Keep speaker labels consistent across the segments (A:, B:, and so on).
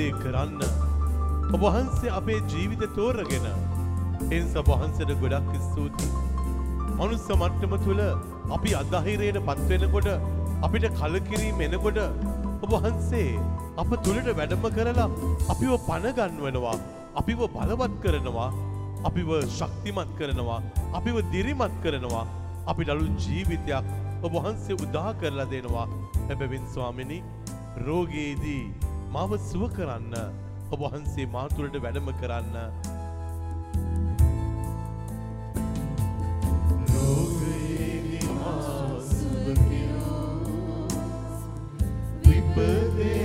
A: දේ කරන්න. ඔබ වහන්සේ අපේ ජීවිත තෝරගෙන එනිස වහන්සට ගොඩක් ස්තුතියි. මනුස්ස මට්ටම තුළ අපි අදහිරයට පත්වෙනකොට අපිට කලකිරීම එනකොට ඔබ වහන්සේ අප තුළට වැඩම කරලා අපිව පණගන්වනවා අපිව බලවත් කරනවා අපිව ශක්තිමත් කරනවා අපිව දිරිමත් කරනවා අපි ඩලු ජීවිතයක් ඔබ වහන්සේ උදා කරලා දෙනවා හැබැවින් ස්වාමිනි රෝගයේදී මාව සුව කරන්න ඔබ වහන්සේ මාතුළට වැඩම කරන්න. රෝගයේදී මා සුව කිරූ විපතේදී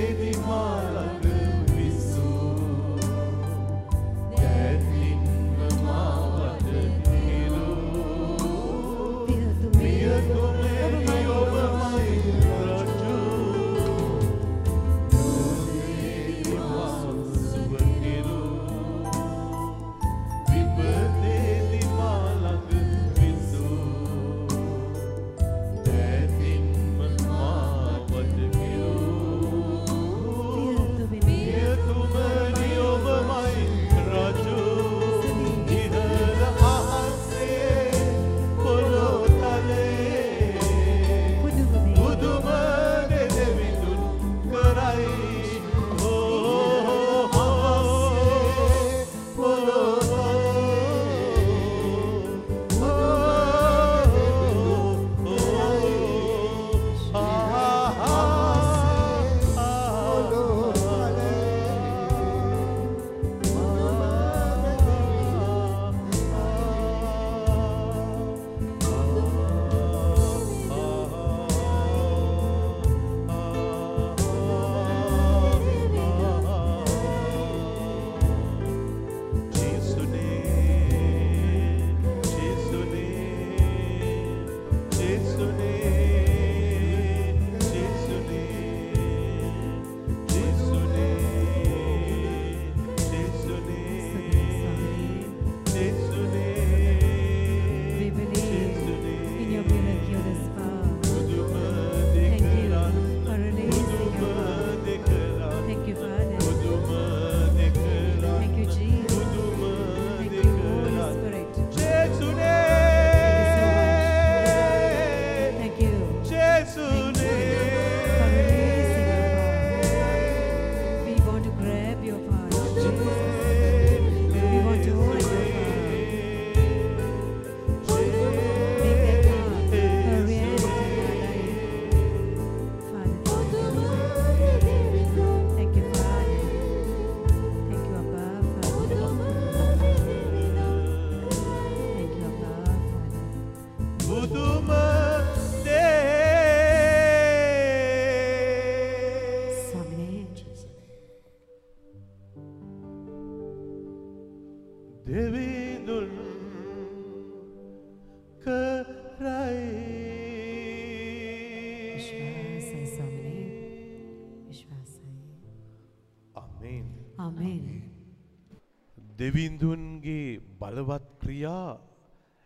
A: දෙවිඳුන්ගේ බලවත් ක්‍රියා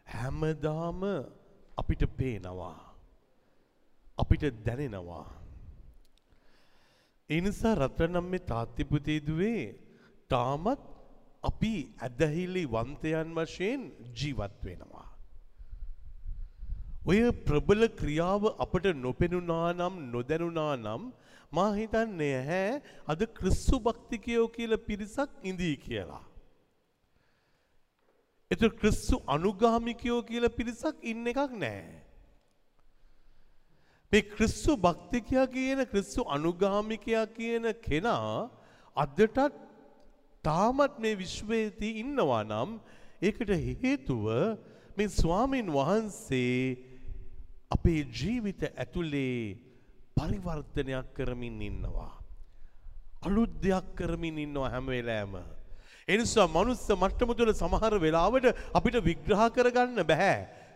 A: හැමදාම අපිට පේනවා අපිට දැනෙනවා එනිසා රත්‍රනම් මේ තාත්තිපුතේදුවේ තාමත් අපි ඇදහිලි වන්තයන් වශයෙන් ජීවත් වෙනවා. ඔය ප්‍රබල ක්‍රියාව අපට නොපෙනුනා නම් නොදැනුනා නම් මා හිතන්නේ හැ අද ක්‍රිස්සු භක්තිකයෝ කියල පිරිසක් ඉඳී කියලා. එත ක්‍රිස්සු අනුගාමිකයෝ කියල පිරිසක් ඉන්න එකක් නෑ. මේ ක්‍රිස්සු භක්තිකයා කියන ක්‍රිස්සු අනුගාමිකයා කියන කෙනා අදටත් තාමත් මේ විශ්වයති ඉන්නවා නම් ඒකට හේතුව මේ ස්වාමීන් වහන්සේ අපේ ජීවිත ඇතුලේ පරිවර්තනයක් කරමින් ඉන්නවා. අලුත් දෙයක් කරමින් ඉන්නවා හැම වෙලාවම. එනිසා මනුස්ස මට්ටම තුළ සමහර වෙලාවට අපිට විග්‍රහ කරගන්න බෑ.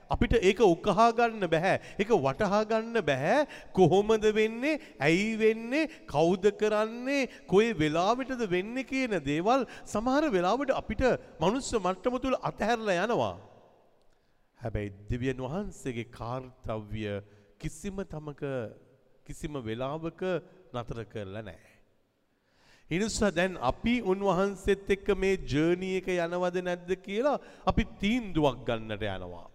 A: අපිට ඒක උකහා ගන්න බෑ. ඒක වටහා ගන්න බෑ. කොහොමද වෙන්නේ? ඇයි වෙන්නේ? කවුද කරන්නේ? කොයි වෙලාවටද වෙන්නේ කියන දේවල් සමහර වෙලාවට අපිට මනුස්ස මට්ටම තුළ අතහැරලා යනවා. හැබැයි දෙවියන් වහන්සේගේ කාර්තව්‍ය කිසිම තමක කිසිම වෙලාවක නතර කරලා නැහැ. ඉනිසා දැන් අපි උන්වහන්සේත් එක්ක මේ ජර්නී එක යනවද නැද්ද කියලා අපි තීන්දුවක් ගන්නට යනවා.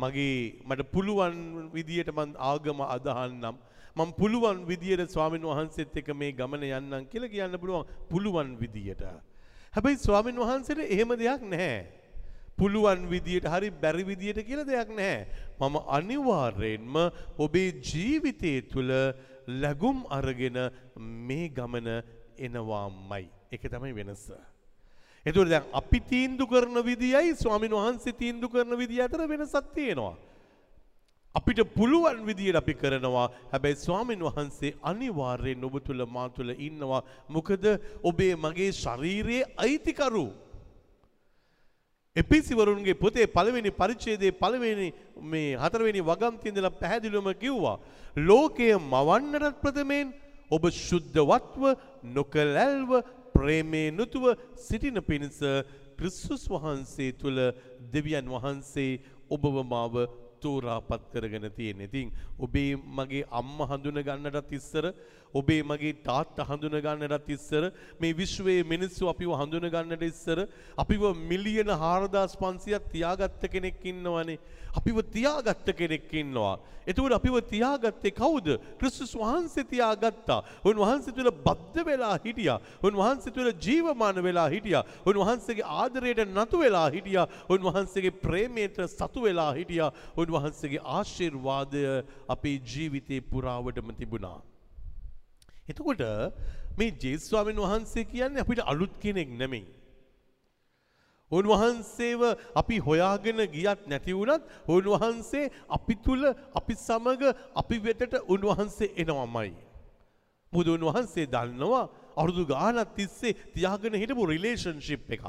A: මගේ මට පුළුවන් විදියට මං ආගම අදහන්නම් මම පුළුවන් විදියට ස්වාමින් වහන්සේත් එක්ක මේ ගමන යන්නම් කියලා කියන්න පුළුවන් පුළුවන් විදියට. හැබැයි ස්වාමින් වහන්සේට එහෙම දෙයක් නැහැ. පුළුවන් විදියට හරි බැරි විදියට කියලා දෙයක් නැහැ. මම අනිවාර්යෙන්ම ඔබේ ජීවිතය තුළ ලැබුම් අරගෙන මේ ගමන එනවාමයි. ඒක තමයි වෙනස. එතුවට දැන් අපි තීන්දු කරන විදියයි ස්වාමින් වහන්සේ තීන්දු කරන විදිය අතර වෙනසක් තියෙනවා. අපිට පුළුවන් විදියට අපි කරනවා හැබැයි ස්වාමින් වහන්සේ අනිවාර්යෙන් ඔබ තුළ මා තුළ ඉන්නවා මොකද ඔබේ මගේ ශරීරයේ අයිතිකරු. එපිසිවරුන්ගේ පොතේ පළවෙනි පරිච්ඡේදයේ පළවෙනි මේ හතරවෙනි වගන්තියේදලා පැහැදිලිවම කිව්වා ලෝකය මවන්නටත් ප්‍රථමයෙන් ඔබ ශුද්ධවත්ව නොකලැල්ව ප්‍රේමේ නුතුව සිටින පිණිස ක්‍රිස්තුස් වහන්සේ තුළ දෙවියන් වහන්සේ ඔබව මාව තෝරාපත් කරගෙන තියෙන. ඉතින් ඔබේ මගේ අම්මා හඳුන ගන්නටත් ඉස්සර ඔබේ මගේ තාත්තා හඳුන ගන්නටත් ඉස්සර මේ විශ්වයේ මිනිස්සු අපිව හඳුන ගන්නට ඉස්සර අපිව මිලියන 4500ක් තියාගත්ත කෙනෙක් ඉන්නවනේ. අපිව තියාගත්ත කෙනෙක් ඉන්නවා. එතකොට අපිව තියාගත්තේ කවුද? ක්‍රිස්තුස් වහන්සේ තියාගත්තා. උන්වහන්සේ තුල බද්ධ වෙලා හිටියා. උන්වහන්සේ තුල ජීවමාන වෙලා හිටියා. උන්වහන්සේගේ ආදරයට නතු වෙලා හිටියා. උන්වහන්සේගේ ප්‍රේමයට සතු වෙලා හිටියා. උන්වහන්සේගේ ආශිර්වාදය අපේ ජීවිතේ පුරාවටම තිබුණා. එතකොට මේ ජේස්වාමීන් වහන්සේ කියන්නේ අපිට අලුත් කෙනෙක් නෙමෙයි. උන්වහන්සේව අපි හොයාගෙන ගියත් නැති වුණත් උන්වහන්සේ අපි තුල අපි සමග අපි වෙතට උන්වහන්සේ එනවමයි. මොකද උන්වහන්සේ දන්නවා අවුරුදු ගානක් තිස්සේ තියාගෙන හිටපු රිලේෂන්ෂිප් එකක්.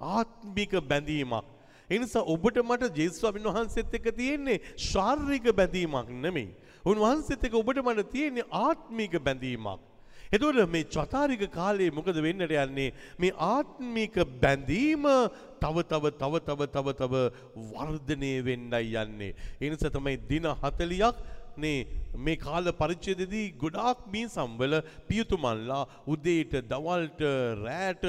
A: ආත්මික බැඳීමක්. එනිසා ඔබට මට ජේස්වාමීන් වහන්සේත් එක්ක තියෙන්නේ ශාරීරික බැඳීමක් නෙමෙයි. උන්වහන්සේත් එක්ක ඔබට මට තියෙන්නේ ආත්මික බැඳීමක්. එතකොට මේ චතාරික කාලේ මොකද වෙන්නට යන්නේ මේ ආත්මික බැඳීම තව තව තව තව තව තව වර්ධනය වෙන්නයි යන්නේ. ඒ නිසා තමයි දින 40ක් නේ මේ කාල පරිච්ඡේදයේදී ගොඩාක් මේ සම්වල පියතුමන්ලා උදේට දවල්ට රැට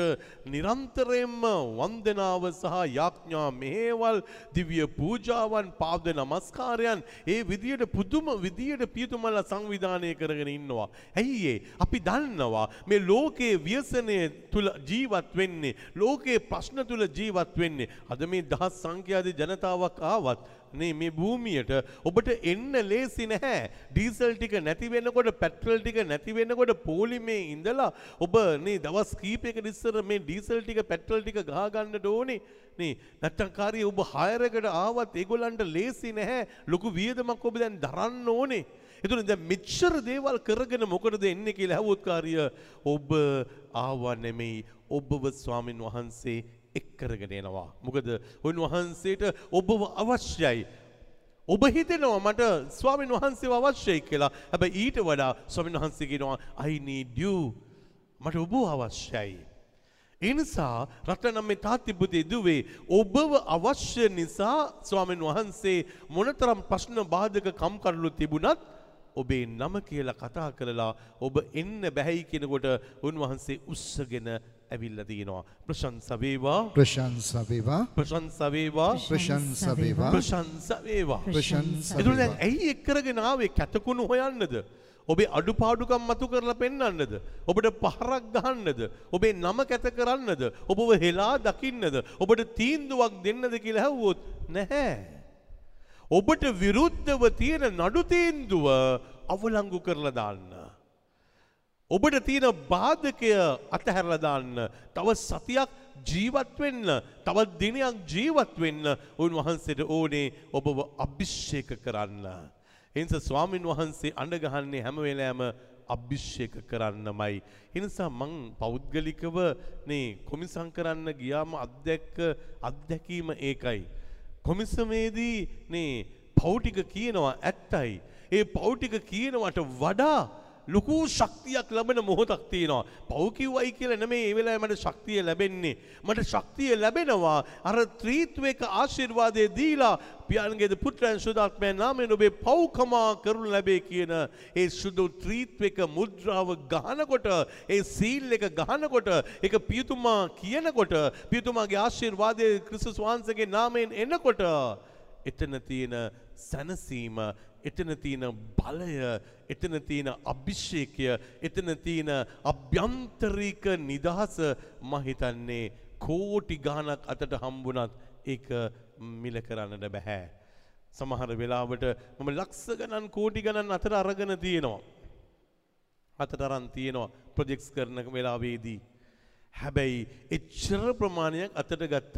A: නිරන්තරයෙන්ම වන්දනාව සහ යාඥා මෙහෙවල් දිව්‍ය පූජාවන් පාද නමස්කාරයන් ඒ විදියට පුදුම විදියට පියතුමන්ලා සංවිධානය කරගෙන ඉන්නවා. ඇයි ඒ? අපි දන්නවා මේ ලෝකයේ ව්‍යසනය තුල ජීවත් වෙන්නේ ලෝකයේ ප්‍රශ්න තුල ජීවත් වෙන්නේ අද මේ දහස් සංඛ්‍යාදී ජනතාවක් ආවත් නේ මේ භූමියට ඔබට එන්න ලේසි නැහැ. ඩීසල් ටික නැති වෙනකොට පෙට්‍රල් ටික නැති වෙනකොට පොලිමේ ඉඳලා ඔබ නේ දවස් කීපයකට ඉස්සර මේ ඩීසල් ටික පෙට්‍රල් ටික ගහ ගන්නට ඕනේ. නේ නැත්තම් කාරිය ඔබ හයර් එකට ආවත් ඒගොල්ලන්ට ලේසි නැහැ. ලොකු වියදමක් ඔබ දැන් දරන්න ඕනේ. එතුන දැන් මෙච්චර දේවල් කරගෙන මොකටද එන්නේ කියලා ඇහුවොත් කාරිය ඔබ ආවා නෙමෙයි ඔබව ස්වාමින් වහන්සේ එක් කරගෙන එනවා. මොකද උන්වහන්සේට ඔබව අවශ්‍යයි. ඔබ හිතෙනවා මට ස්වාමින් වහන්සේව අවශ්‍යයි කියලා. හැබැයි ඊට වඩා ස්වාමින් වහන්සේ කියනවා I need you. මට ඔබ අවශ්‍යයි. ඒ නිසා රටනම් මේ තාත්තිපුතේ දුවේ ඔබව අවශ්‍ය නිසා ස්වාමින් වහන්සේ මොනතරම් ප්‍රශ්න බාධක කම්කටොළු තිබුණත් ඔබේ නම කියලා කතා කරලා ඔබ එන්න බැහැයි කෙනකොට උන්වහන්සේ උස්සගෙන ඇවිල්ලා තියෙනවා. ප්‍රශංසා වේවා.
B: ප්‍රශංසා වේවා
A: ප්‍රශංසා වේවා.
B: ප්‍රශංසා වේවා
A: ප්‍රශංසා වේවා.
B: ප්‍රශංසා
A: එතුළ දැන් ඇයි එක් කරගෙන ආවේ කැතකුණු හොයන්නද? ඔබේ අඩුපාඩුකම් මතු කරලා පෙන්වන්නද? ඔබට පහරක් ගහන්නද? ඔබේ නම කැත කරන්නද? ඔබව හෙලා දකින්නද? ඔබට තීන්දුවක් දෙන්නද කියලා ඇහුවොත් නැහැ. ඔබට විරුද්ධව තියෙන නඩු තීන්දුව අවලංගු කරලා දාන්න. ඔබට තියෙන බාධකය අතහැරලා දාන්න. තව සතියක් ජීවත් වෙන්න, තවත් දිනයක් ජීවත් වෙන්න උන්වහන්සේට ඕනේ ඔබව අභිෂේක කරන්න. එනිසා ස්වාමින් වහන්සේ අඬ ගහන්නේ හැම වෙලාවෙම අභිෂේක කරන්නමයි. ඒ නිසා මං පෞද්ගලිකව නේ කොමිසම් කරන්න ගියාම අත්දැක්ක අත්දැකීම ඒකයි. කොමිසමේදී නේ පව් ටික කියනවා ඇත්තයි. ඒ පව් ටික කියනවට වඩා ලොකු ශක්තියක් ලබන මොහොතක් තියෙනවා. පව් කිව්වයි කියලා නෙමෙයි ඒ වෙලාවේ මට ශක්තිය ලැබෙන්නේ. මට ශක්තිය ලැබෙනවා අර ත්‍රිත්වයක ආශිර්වාදය දීලා පියාණන්ගේද පුත්‍රයන් සුදාත්මයන් නාමයෙන් ඔබේ පව්කමා කරනු ලැබේ කියන ඒ සුදු ත්‍රිත්වයක මුද්‍රාව ගහනකොට ඒ සීල් එක ගහනකොට ඒක පියතුමා කියනකොට පියතුමාගේ ආශිර්වාදය ක්‍රිස්තුස් වහන්සේගේ නාමයෙන් එනකොට එතන තියෙන සැනසීම එතන තියෙන බලය එතන තියෙන අභිෂේකය එතන තියෙන අභ්‍යන්තරික නිදහස මහිතන්නේ කෝටි ගානක් අතට හම්බුනත් ඒක මිල කරන්නට බැහැ. සමහර වෙලාවට මම ලක්ෂ ගණන් කෝටි ගණන් අතර අරගෙන තියෙනවා. අතට අරන් තියෙනවා ප්‍රොජෙක්ස් කරන වෙලාවේදී. හැබැයි එච්චර ප්‍රමාණයක් අතට ගත්තත්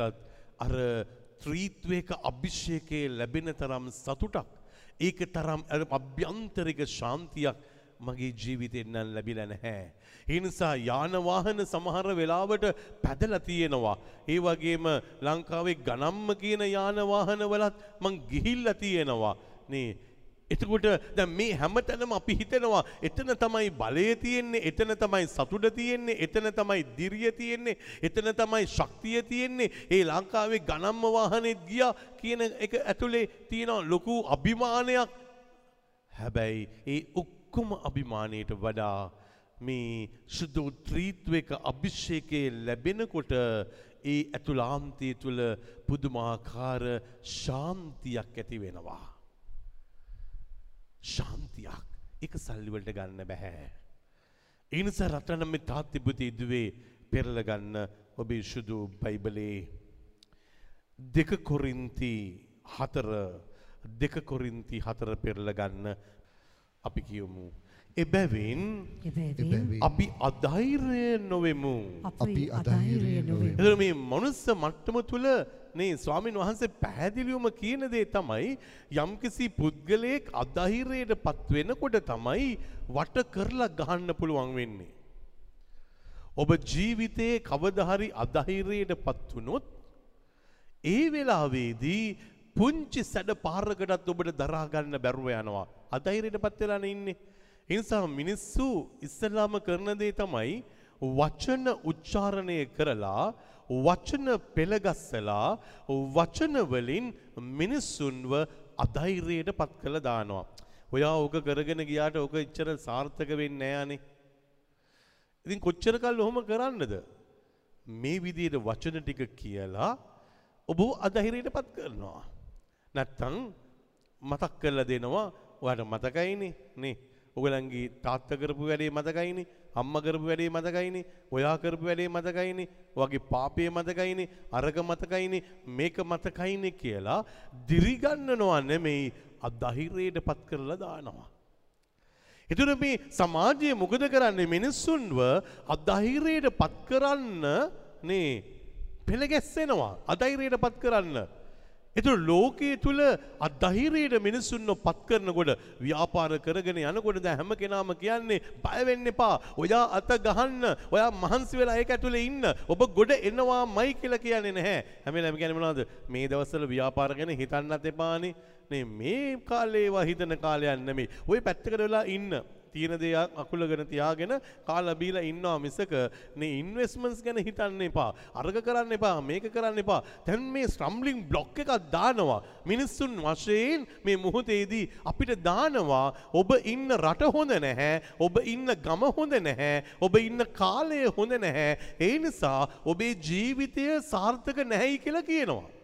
A: අර ත්‍රීත්වයක අභිෂේකයේ ලැබෙන තරම් සතුටක් ඒක තරම් අර අභ්‍යන්තරික ශාන්තියක් මගේ ජීවිතෙන් නම් ලැබිලා නැහැ. ඒ නිසා යාන වාහන සමහර වෙලාවට පැදලා තියෙනවා. ඒ වගේම ලංකාවේ ගණම්ම කියන යාන වාහන වලත් මං ගිහිල්ලා තියෙනවා. නේ එතකොට දැන් මේ හැමතැනම අපි හිතනවා එතන තමයි බලය තියෙන්නේ එතන තමයි සතුට තියෙන්නේ එතන තමයි දිරිය තියෙන්නේ එතන තමයි ශක්තිය තියෙන්නේ ඒ ලංකාවේ ගණම්ම වාහනේත් ගියා කියන එක ඇතුලේ තියෙන ලොකු අභිමානයක් හැබැයි ඒ ඔක්කොම අභිමානයට වඩා මේ සුදු ත්‍රීත්වයක අභිෂේකයේ ලැබෙනකොට ඒ ඇතුලාන්තය තුළ පුදුමාකාර ශාන්තියක් ඇති වෙනවා. ශාන්තියක් එක සල්ලිවලට ගන්න බැහැ. ඒ නිසා රටනම් මේ තාත්තිබුති ඉදුවේ පෙරලගන්න ඔබේ සුදු බයිබලේ දෙක කොරින්ති හතර දෙක කොරින්ති හතර පෙරලගන්න අපි කියමු. එබැවින් අපි අධෛර්ය නොවෙමු.
C: අපි අධෛර්ය.
A: එතකොට මේ මනුස්ස මට්ටම තුල නේ ස්වාමින් වහන්සේ පැහැදිලිවම කියන දේ තමයි යම්කිසි පුද්ගලයෙක් අධෛර්යයට පත් වෙනකොට තමයි වට කරලා ගහන්න පුළුවන් වෙන්නේ. ඔබ ජීවිතයේ කවදා හරි අධෛර්යයට පත් වුණොත් ඒ වෙලාවේදී පුංචි සැඩ පාරකටත් ඔබට දරා ගන්න බැරුව යනවා. අධෛර්යයට පත් වෙලානේ ඉන්නේ. ඒ නිසා මිනිස්සු ඉස්සෙල්ලාම කරන දේ තමයි වචන උච්චාරණය කරලා වචන පෙළගස්සලා වචන වලින් මිනිස්සුන්ව අධෛර්යයට පත් කළ දානවා. ඔයා ඕක කරගෙන ගියාට ඕක එච්චර සාර්ථක වෙන්නේ නැහැ අනේ. ඉතින් කොච්චර කල් ඔහොම කරන්නද? මේ විදිහට වචන ටික කියලා ඔබ අධෛර්යයට පත් කරනවා. නැත්තම් මතක් කරලා දෙනවා ඔයාට මතකයිනේ නේ. ඔයගලන්ගේ තාත්තා කරපු වැඩේ මතකයිනේ අම්මා කරපු වැඩේ මතකයිනේ ඔයා කරපු වැඩේ මතකයිනේ ඔයාගේ පාපය මතකයිනේ අරක මතකයිනේ මේක මතකයිනේ කියලා දිරිගන්නනවා නෙමෙයි අධෛර්යයට පත් කරලා දානවා. එතුන මේ සමාජය මොකද කරන්නේ මිනිස්සුන්ව අධෛර්යයට පත් කරන්න නේ පෙළගැස්සෙනවා අධෛර්යයට පත් කරන්න. එතුර ලෝකයේ තුළ අධෛර්යයට මිනිස්සුන්ව පත් කරනකොට ව්‍යාපාර කරගෙන යනකොට දැන් හැම කෙනාම කියන්නේ බය වෙන්න එපා. ඔයා අත ගහන්න. ඔයා මහන්සි වෙලා ඒක ඇතුලේ ඉන්න. ඔබ ගොඩ එනවාමයි කියලා කියන්නේ නැහැ. හැම වෙලාවෙම කියන්නේ මොනවද? මේ දවස්වල ව්‍යාපාර ගැන හිතන්නත් එපානේ. නේ මේ කාලේ ඒවා හිතන කාලයක් නෙමෙයි. ওই පැත්තකට වෙලා ඉන්න. තියෙන දේ අකුලගෙන තියාගෙන කාලා බීලා ඉන්නවා මිසක මේ ඉන්වෙස්ට්මන්ට්ස් ගැන හිතන්න එපා. අර්ග කරන්න එපා. මේක කරන්න එපා. දැන් මේ ස්ටම්බ්ලින් බ්ලොක් එකක් දානවා. මිනිස්සුන් වශයෙන් මේ මොහොතේදී අපිට දානවා ඔබ ඉන්න රට හොඳ නැහැ. ඔබ ඉන්න ගම හොඳ නැහැ. ඔබ ඉන්න කාලය හොඳ නැහැ. ඒ නිසා ඔබේ ජීවිතය සාර්ථක නැහැයි කියලා කියනවා.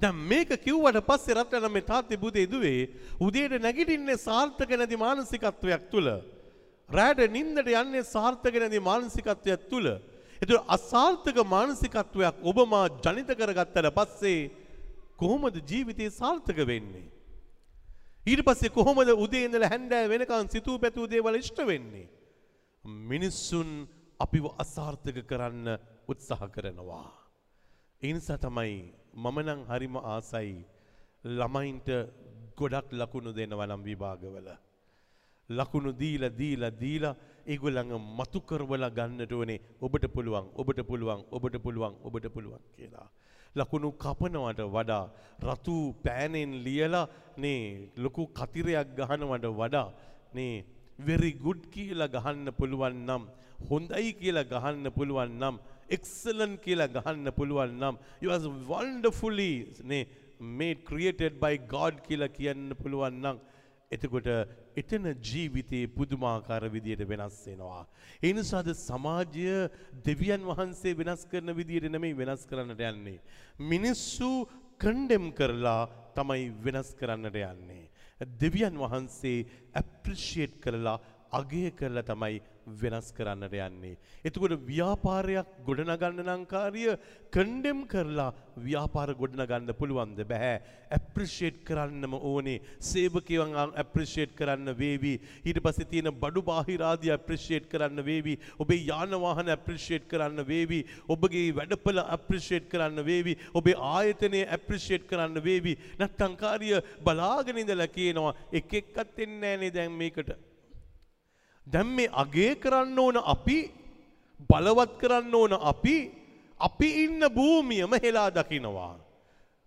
A: දැන් මේක කිව්වට පස්සේ රත්න මේ තාත්තේ බුදේ දුවේ උදේට නැගිටින්නේ සාර්ථක නැති මානසිකත්වයක් තුල. රැට නිින්දට යන්නේ සාර්ථක නැති මානසිකත්වයක් තුල. ඒතර අසාර්ථක මානසිකත්වයක් ඔබ මා ජනිත කරගත්තට පස්සේ කොහොමද ජීවිතේ සාර්ථක වෙන්නේ? ඊට පස්සේ කොහොමද උදේ ඉඳලා හැන්දෑව වෙනකන් සිතූ පැතූ දේවල් ඉෂ්ට වෙන්නේ? මිනිස්සුන් අපිව අසාර්ථක කරන්න උත්සාහ කරනවා. ඒ නිසා තමයි මම නම් හරිම ආසයි ළමයින්ට ගොඩක් ලකුණු දෙනවා නම් විභාගවල. ලකුණු දීලා දීලා දීලා ඒගොල්ලන්ව මතු කරවලා ගන්නට ඕනේ ඔබට පුළුවන් ඔබට පුළුවන් ඔබට පුළුවන් ඔබට පුළුවන් කියලා. ලකුණු කපනවට වඩා රතු පෑනෙන් ලියලා නේ ලොකු කතිරයක් ගහනවට වඩා නේ very good කියලා ගහන්න පුළුවන් නම් හොඳයි කියලා ගහන්න පුළුවන් නම් excellent කියලා ගහන්න පුළුවන් නම් you was wonderfully නේ made created by God කියලා කියන්න පුළුවන් නම් එතකොට එතන ජීවිතයේ පුදුමාකාර විදියට වෙනස් වෙනවා. ඒ නිසාද සමාජය දෙවියන් වහන්සේ වෙනස් කරන විදියට නෙමෙයි වෙනස් කරන්නට යන්නේ. මිනිස්සු කන්ඩෙම් කරලා තමයි වෙනස් කරන්නට යන්නේ. දෙවියන් වහන්සේ ඇප්‍රිෂিয়েට් කරලා අගය කරලා තමයි වෙනස් කරන්නට යන්නේ. එතකොට ව්‍යාපාරයක් ගොඩනගන්න නම් කාර්ය කන්ඩෙම් කරලා ව්‍යාපාර ගොඩනගන්න පුළුවන්ද බෑ. ඇප්‍රිෂিয়েට් කරන්නම ඕනේ. සේවකයන් ඇප්‍රිෂিয়েට් කරන්න වේවි. ඊට පස්සේ තියෙන බඩු බාහිර ආදී ඇප්‍රිෂিয়েට් කරන්න වේවි. ඔබේ යාන වාහන ඇප්‍රිෂিয়েට් කරන්න වේවි. ඔබගේ වැඩපළ ඇප්‍රිෂিয়েට් කරන්න වේවි. ඔබේ ආයතනය ඇප්‍රිෂিয়েට් කරන්න වේවි. නැත්නම් කාර්ය බලාගෙන ඉඳලා කියනවා එක එක්කත් එන්නේ නැහැ නේ දැන් මේකට. දැන් මේ අගේ කරන්න ඕන අපි බලවත් කරන්න ඕන අපි අපි ඉන්න භූමියම හෙලා දකිනවා.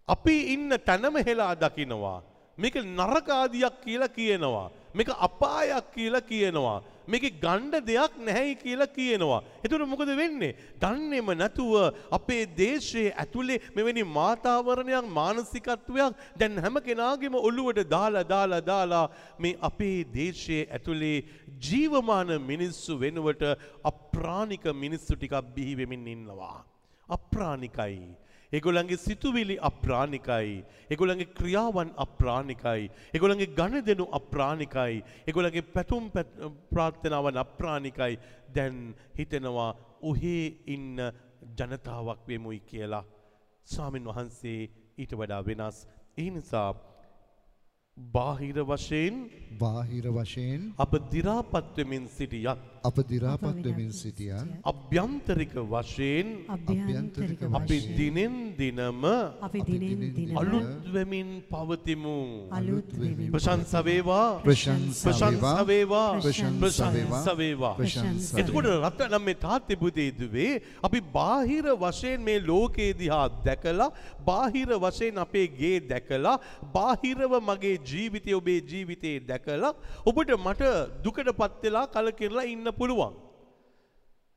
A: අපි ඉන්න තැනම හෙලා දකිනවා. මේක නරකාදියක් කියලා කියනවා. මේක අපායක් කියලා කියනවා. මේක ගණ්ඩ දෙයක් නැහැයි කියලා කියනවා. එතුට මොකද වෙන්නේ. දන්නෙම නැතුව අපේ දේශයේ ඇතුළේ මෙවැනි මාතාවරණයක් මානසිකත්වයක් දැන් හැම කෙනාගේම ඔල්ලුවට දාලා දාලා දාලා මේ අපේ දේශයේ ඇතුළේ ජීවමාන මිනිස්සු වෙනුවට අප්‍රාණික මිනිස්සු ටිකක් බිහිවෙමින් ඉන්නවා. අප්‍රාණිකයි. එගොලන්ගේ සිතුවිලි අප්‍රාණිකයි. එගොලන්ගේ ක්‍රියාවන් අප්‍රාණිකයි. එගොලන්ගේ ගණදෙනු අප්‍රාණිකයි. එගොලගේ පැතුම් ප්‍රාර්ථනාවන් අප්‍රාණිකයි. දැන් හිතෙනවා ඔහේ ඉන්න ජනතාවක් වෙමුයි කියලා. ස්වාමින් වහන්සේ ඊට වඩා වෙනස්. ඒ නිසා බාහිර වශයෙන්
B: බාහිර වශයෙන්
A: අප දිරාපත්වමින් සිටියත්
B: අප දිරාපත් වෙමින් සිටියන්
A: අභ්‍යන්තරික වශයෙන්
C: අභ්‍යන්තරික
A: අපි දිනෙන් දිනම
C: අපි දිනෙන් දිනම
A: අලුත් වෙමින් පවතිමු.
C: අලුත් වෙමින්
A: ප්‍රශංස වේවා.
B: ප්‍රශංසා
A: වේවා.
B: ප්‍රශංස වේවා.
A: එතකොට රත්නම් මේ තාත්තේ පුතේ දුවේ අපි බාහිර වශයෙන් මේ ලෝකේ දිහා දැකලා බාහිර වශයෙන් අපේ ගේ දැකලා බාහිරව මගේ ජීවිතය ඔබේ ජීවිතේ දැකලා ඔබට මට දුකටපත් වෙලා කලකිරලා ඉන්න පුළුවන්.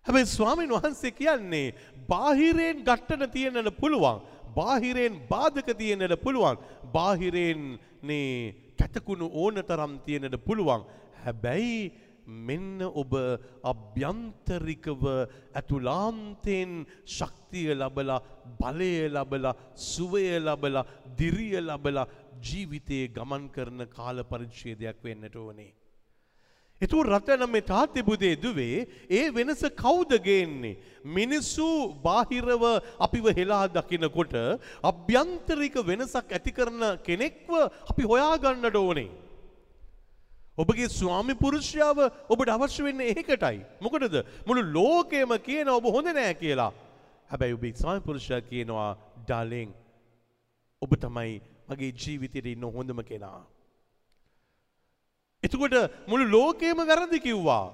A: හැබැයි ස්වාමීන් වහන්සේ කියන්නේ බාහිරයෙන් ගට්ටන තියෙන්නට පුළුවන්. බාහිරයෙන් බාධක තියෙන්නට පුළුවන්. බාහිරයෙන් නේ කැතකුණු ඕන තරම් තියෙන්නට පුළුවන්. හැබැයි මෙන්න ඔබ අභ්‍යන්තරිකව ඇතුලාන්තයෙන් ශක්තිය ලබලා බලය ලබලා සුවය ලබලා දිරිය ලබලා ජීවිතයේ ගමන් කරන කාල පරිච්ඡේදයක් වෙන්නට ඕනේ. එතු රටන මේ තාත්‍ය බුදේ දුවේ ඒ වෙනස කවුද ගේන්නේ. මිනිස්සු බාහිරව අපිව හෙලා දකිනකොට අභ්‍යන්තරික වෙනසක් ඇති කරන කෙනෙක්ව අපි හොයාගන්නට ඕනේ. ඔබගේ ස්වාමි පුරුෂයාව ඔබට අවශ්‍ය වෙන්න ඒකටයි. මොකටද මුළු ලෝකයම කියන ඔබ හොඳ නෑ කියලා. හැබැයි ඔබේ ස්වාමි පුරුෂයා කියනවා ඩාලෙන් ඔබ තමයි මගේ ජීවිතයට ඉන්න හොඳම කෙනා. එතකොට මුළු ලෝකයම වැරදි කිව්වා.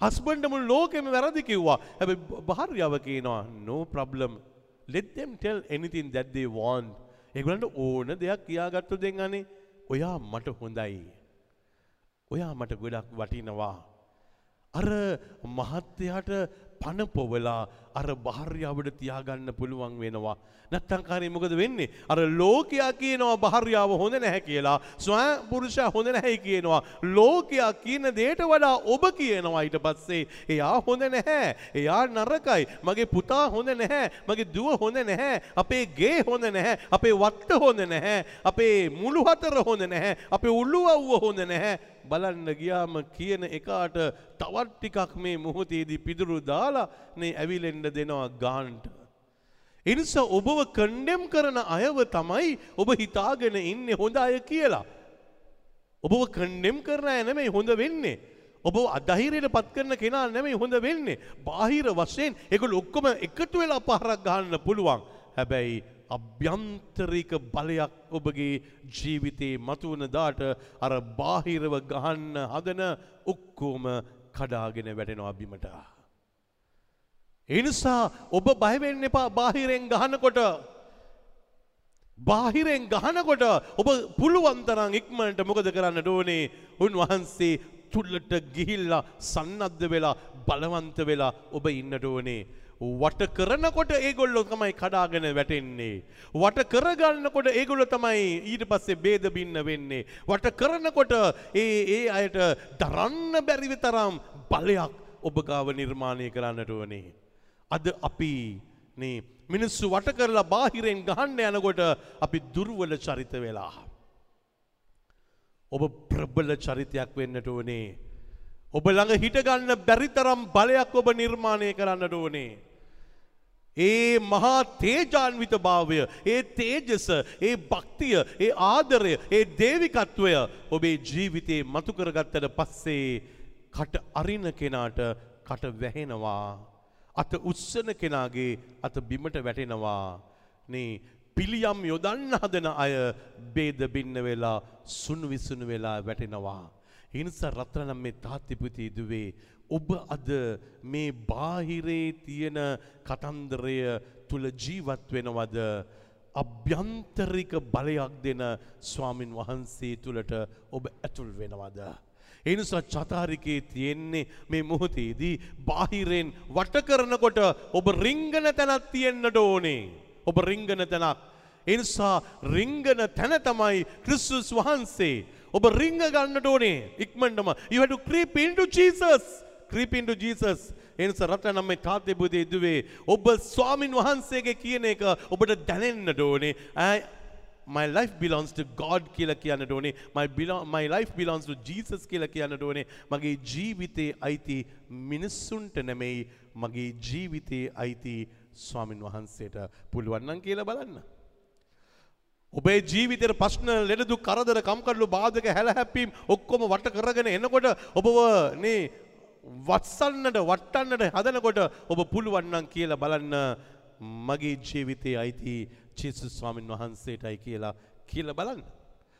A: හස්බන්ඩ මුළු ලෝකෙම වැරදි කිව්වා. හැබැයි භාර්යාව කියනවා no problem. Let them tell anything that they want. ඒගොල්ලන්ට ඕන දෙයක් කියාගත්තු දෙන් අනේ ඔයා මට හොඳයි. ඔයා මට ගොඩක් වටිනවා. අර මහත්තයාට පණ පොවලා අර භාර්යාවට තියාගන්න පුළුවන් වෙනවා. නැත්තම් කාරේ මොකද වෙන්නේ? අර ලෝකයා කියනවා භාර්යාව හොඳ නැහැ කියලා. ස්වයං පුරුෂයා හොඳ නැහැ කියනවා. ලෝකයා කියන දෙයට වඩා ඔබ කියනවා ඊට පස්සේ එයා හොඳ නැහැ. එයා නරකයි. මගේ පුතා හොඳ නැහැ. මගේ දුව හොඳ නැහැ. අපේ ගේ හොඳ නැහැ. අපේ වත්ත හොඳ නැහැ. අපේ මුළු හතර හොඳ නැහැ. අපේ උළුවව්ව හොඳ නැහැ. බලන්න ගියාම කියන එකාට තවත් ටිකක් මේ මොහොතේදී පිදුරු දාලා නේ ඇවිලෙන්න දෙනවා ගාන්ට. එනිසා ඔබව කණ්ඩෙම් කරන අයව තමයි ඔබ හිතාගෙන ඉන්නේ හොඳ අය කියලා. ඔබව කණ්ඩෙම් කරන අය නෙමෙයි හොඳ වෙන්නේ. ඔබ අධෛර්යයට පත් කරන කෙනා නෙමෙයි හොඳ වෙන්නේ. බාහිර වශයෙන් ඒගොල්ලෝ ඔක්කොම එකතු වෙලා පහරක් ගහන්න පුළුවන්. හැබැයි අභ්‍යන්තරික බලයක් ඔබගේ ජීවිතේ මතුවන දාට අර බාහිරව ගහන්න හදන ඔක්කොම කඩාගෙන වැටෙනවා බිමට. ඒ නිසා ඔබ බය වෙන්න එපා බාහිරෙන් ගහනකොට. බාහිරෙන් ගහනකොට ඔබ පුළුවන් තරම් ඉක්මනට මොකද කරන්නට ඕනේ? උන්වහන්සේ තුල්ලට ගිහිල්ලා සන්නද්ධ වෙලා බලවන්ත වෙලා ඔබ ඉන්නට ඕනේ. වට කරනකොට ඒගොල්ලො තමයි කඩාගෙන වැටෙන්නේ. වට කරගන්නකොට ඒගොල්ලො තමයි ඊට පස්සේ බේද බින්න වෙන්නේ. වට කරනකොට ඒ ඒ අයට දරන්න බැරිව තරම් බලයක් ඔබ ගාව නිර්මාණය කරන්නට ඕනේ. අද අපි නේ මිනිස්සු වට කරලා බාහිරෙන් ගහන්න යනකොට අපි දුර්වල චරිත වෙලා. ඔබ ප්‍රබල චරිතයක් වෙන්නට ඕනේ. ඔබ ළඟ හිටගන්න බැරිතරම් බලයක් ඔබ නිර්මාණය කරන්නට ඕනේ. ඒ මහා තේජාන්විත භාවය, ඒ තේජස, ඒ භක්තිය, ඒ ආදරය, ඒ දේවිකත්වය ඔබේ ජීවිතේ මතු කරගත්තට පස්සේ කට අරින කෙනාට කට වැහෙනවා. අත උස්සන කෙනාගේ අත බිමට වැටෙනවා. නේ පිළියම් යොදන්න හදන අය බේද බින්න වෙලා සුණු විසුණු වෙලා වැටෙනවා. හිනිසා රත්‍රනම් මේ තාත්තිපුති දුවේ ඔබ අද මේ බාහිරේ තියෙන කතන්දරය තුළ ජීවත් වෙනවද අභ්‍යන්තරික බලයක් දෙන ස්වාමින් වහන්සේ තුළට ඔබ ඇතුල් වෙනවද. එනිසා චතාරිකේ තියෙන්නේ මේ මොහොතේදී බාහිරෙන් වට කරනකොට ඔබ රිංගන තැනක් තියෙන්නට ඕනේ. ඔබ රිංගන තැනක්. එනිසා රිංගන තැන තමයි ක්‍රිස්තුස් වහන්සේ. ඔබ රිංග ගන්නට ඕනේ ඉක්මනටම. You have to creep into Jesus. Creep into Jesus. එනිසා රට නම් මේ තාත්තේ බුදේ දුවේ ඔබ ස්වාමින් වහන්සේගේ කියන එක ඔබට දැනෙන්නට ඕනේ. I- my life belongs to God කියලා කියන්නට ඕනේ. My, belo- my life belongs to Jesus කියලා කියන්නට ඕනේ. මගේ ජීවිතේ අයිති මිනිස්සුන්ට නෙමෙයි මගේ ජීවිතේ අයිති ස්වාමින් වහන්සේට පුළුවන් නම් කියලා බලන්න. ඔබේ ජීවිතයට ප්‍රශ්න ලෙඩදු කරදර කම්කටලු බාධක හැලහැප්පීම් ඔක්කොම වට කරගෙන එනකොට ඔබව නේ වත්සන්නට වට්ටන්නට හදනකොට ඔබ පුළුවන් නම් කියලා බලන්න මගේ ජීවිතයේ අයිති ජේසුස් ස්වාමින් වහන්සේටයි කියලා කියලා බලන්න.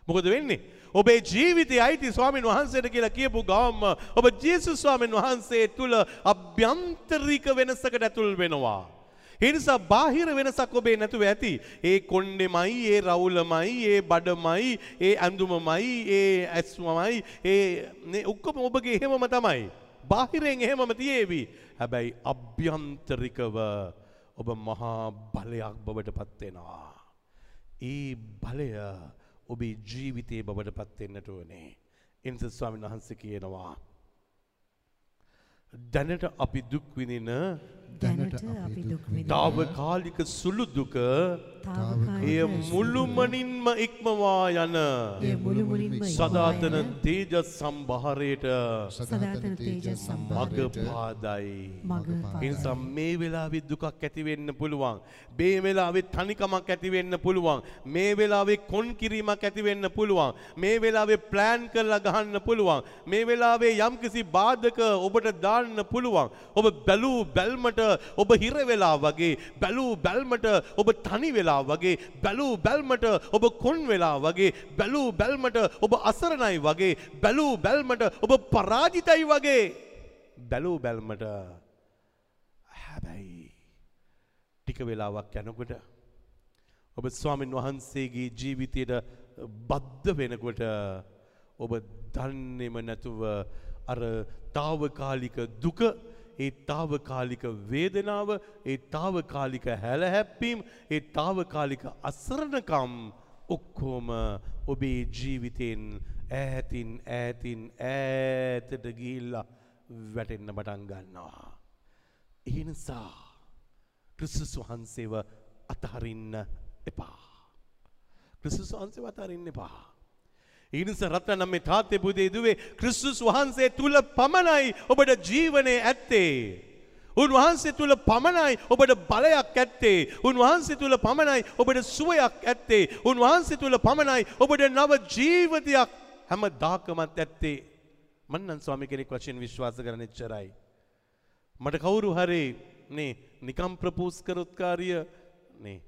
A: මොකද වෙන්නේ? ඔබේ ජීවිතයේ අයිති ස්වාමින් වහන්සේට කියලා කියපු ගාම ඔබ ජේසුස් ස්වාමින් වහන්සේ තුල අභ්‍යන්තරික වෙනසකට ඇතුල් වෙනවා. ඒ නිසා බාහිර වෙනසක් ඔබේ නැතුව ඇති. ඒ කොණ්ඩෙමයි, ඒ රවුලමයි, ඒ බඩමයි, ඒ ඇඳුමමයි, ඒ ඇස්මමයි, ඒ නේ ඔක්කොම ඔබගේ එහෙමම තමයි. බාහිරෙන් එහෙමම තියේවි. හැබැයි අභ්‍යන්තරිකව ඔබ මහා බලයක් බවට පත් වෙනවා. ඒ බලය ඔබේ ජීවිතයේ බවට පත් වෙන්නට ඕනේ. එනිසා ස්වාමීන් වහන්සේ කියනවා දැනට අපි දුක් විඳින
C: දැනට අපි දුක් විඳින
A: තාවකාලික සුළු දුක එය මුළුමනින්ම ඉක්මවා යන සදාතන
C: ඉක්මවා යන
A: තේජස් සම්භාරයට
C: සදාතන තේජස් සම්භාරයට
A: මග පාදයි.
C: මග පාදයි.
A: එනිසා මේ වෙලාවේ දුකක් ඇති වෙන්න පුළුවන්. මේ වෙලාවේ තනිකමක් ඇති වෙන්න පුළුවන්. මේ වෙලාවේ කොන් කිරීමක් ඇති වෙන්න පුළුවන්. මේ වෙලාවේ ප්ලෑන් කරලා ගහන්න පුළුවන්. මේ වෙලාවේ යම්කිසි බාධක ඔබට දාන්න පුළුවන්. ඔබ බැලූ බැල්මට ඔබ හිර වෙලා වගේ බැලූ බැල්මට ඔබ තනි වෙලා වගේ බැලූ බැල්මට ඔබ කොන් වෙලා වගේ බැලූ බැල්මට ඔබ අසරණයි වගේ බැලූ බැල්මට ඔබ පරාජිතයි වගේ බැලූ බැල්මට හැබැයි ටික වෙලාවක් යනකොට ඔබ ස්වාමින් වහන්සේගේ ජීවිතයට බද්ධ වෙනකොට ඔබ දන්නෙම නැතුව අර තාවකාලික දුක ඒ තාවකාලික වේදනාව ඒ තාවකාලික හැලහැප්පීම් ඒ තාවකාලික අසරණකම් ඔක්කෝම ඔබේ ජීවිතයෙන් ඈතින් ඈතින් ඈතට ගිහිල්ලා වැටෙන්න පටන් ගන්නවා. ඒ නිසා ක්‍රිස්තුස් වහන්සේව අතහරින්න එපා. ක්‍රිස්තුස් වහන්සේව අතහරින්න එපා. ඒ නිසා රත්නම් මේ තාත්තේ පුතේ දුවේ ක්‍රිස්තුස් වහන්සේ තුල පමණයි ඔබට ජීවනයේ ඇත්තේ. උන්වහන්සේ තුල පමණයි ඔබට බලයක් ඇත්තේ. උන්වහන්සේ තුල පමණයි ඔබට සුවයක් ඇත්තේ. උන්වහන්සේ තුල පමණයි ඔබට නව ජීවිතයක් හැමදාකමත් ඇත්තේ. මම නම් ස්වාමී කෙනෙක් වශයෙන් විශ්වාස කරන එච්චරයි. මට කවුරු හරි නේ නිකම් ප්‍රපෝස් කරොත් කාර්ය නේ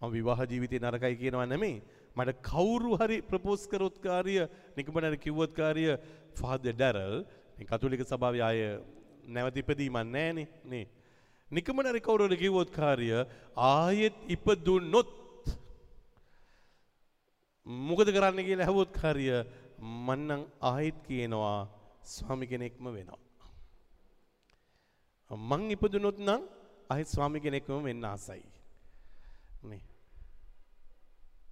A: මම විවාහ ජීවිතේ නරකයි කියනවා නෙමෙයි මට කවුරු හරි ප්‍රපෝස් කරොත් කාර්ය නිකමන කිව්වොත් කාර්ය ෆාදර් ඩැරල් මේ කතෝලික සභාවේ ආය නැවත ඉපදීමක් නැහනේ නේ නිකමන හරි කවුරු හරි කිව්වොත් කාර්ය ආයෙත් ඉපදුනොත් මොකද කරන්න කියලා ඇහුවොත් කාර්ය මන්නම් ආයෙත් කියනවා ස්වාමි කෙනෙක්ම වෙනවා. මං ඉපදුනොත් නම් අහිත් ස්වාමි කෙනෙක්ම වෙන්න ආසයි. නේ.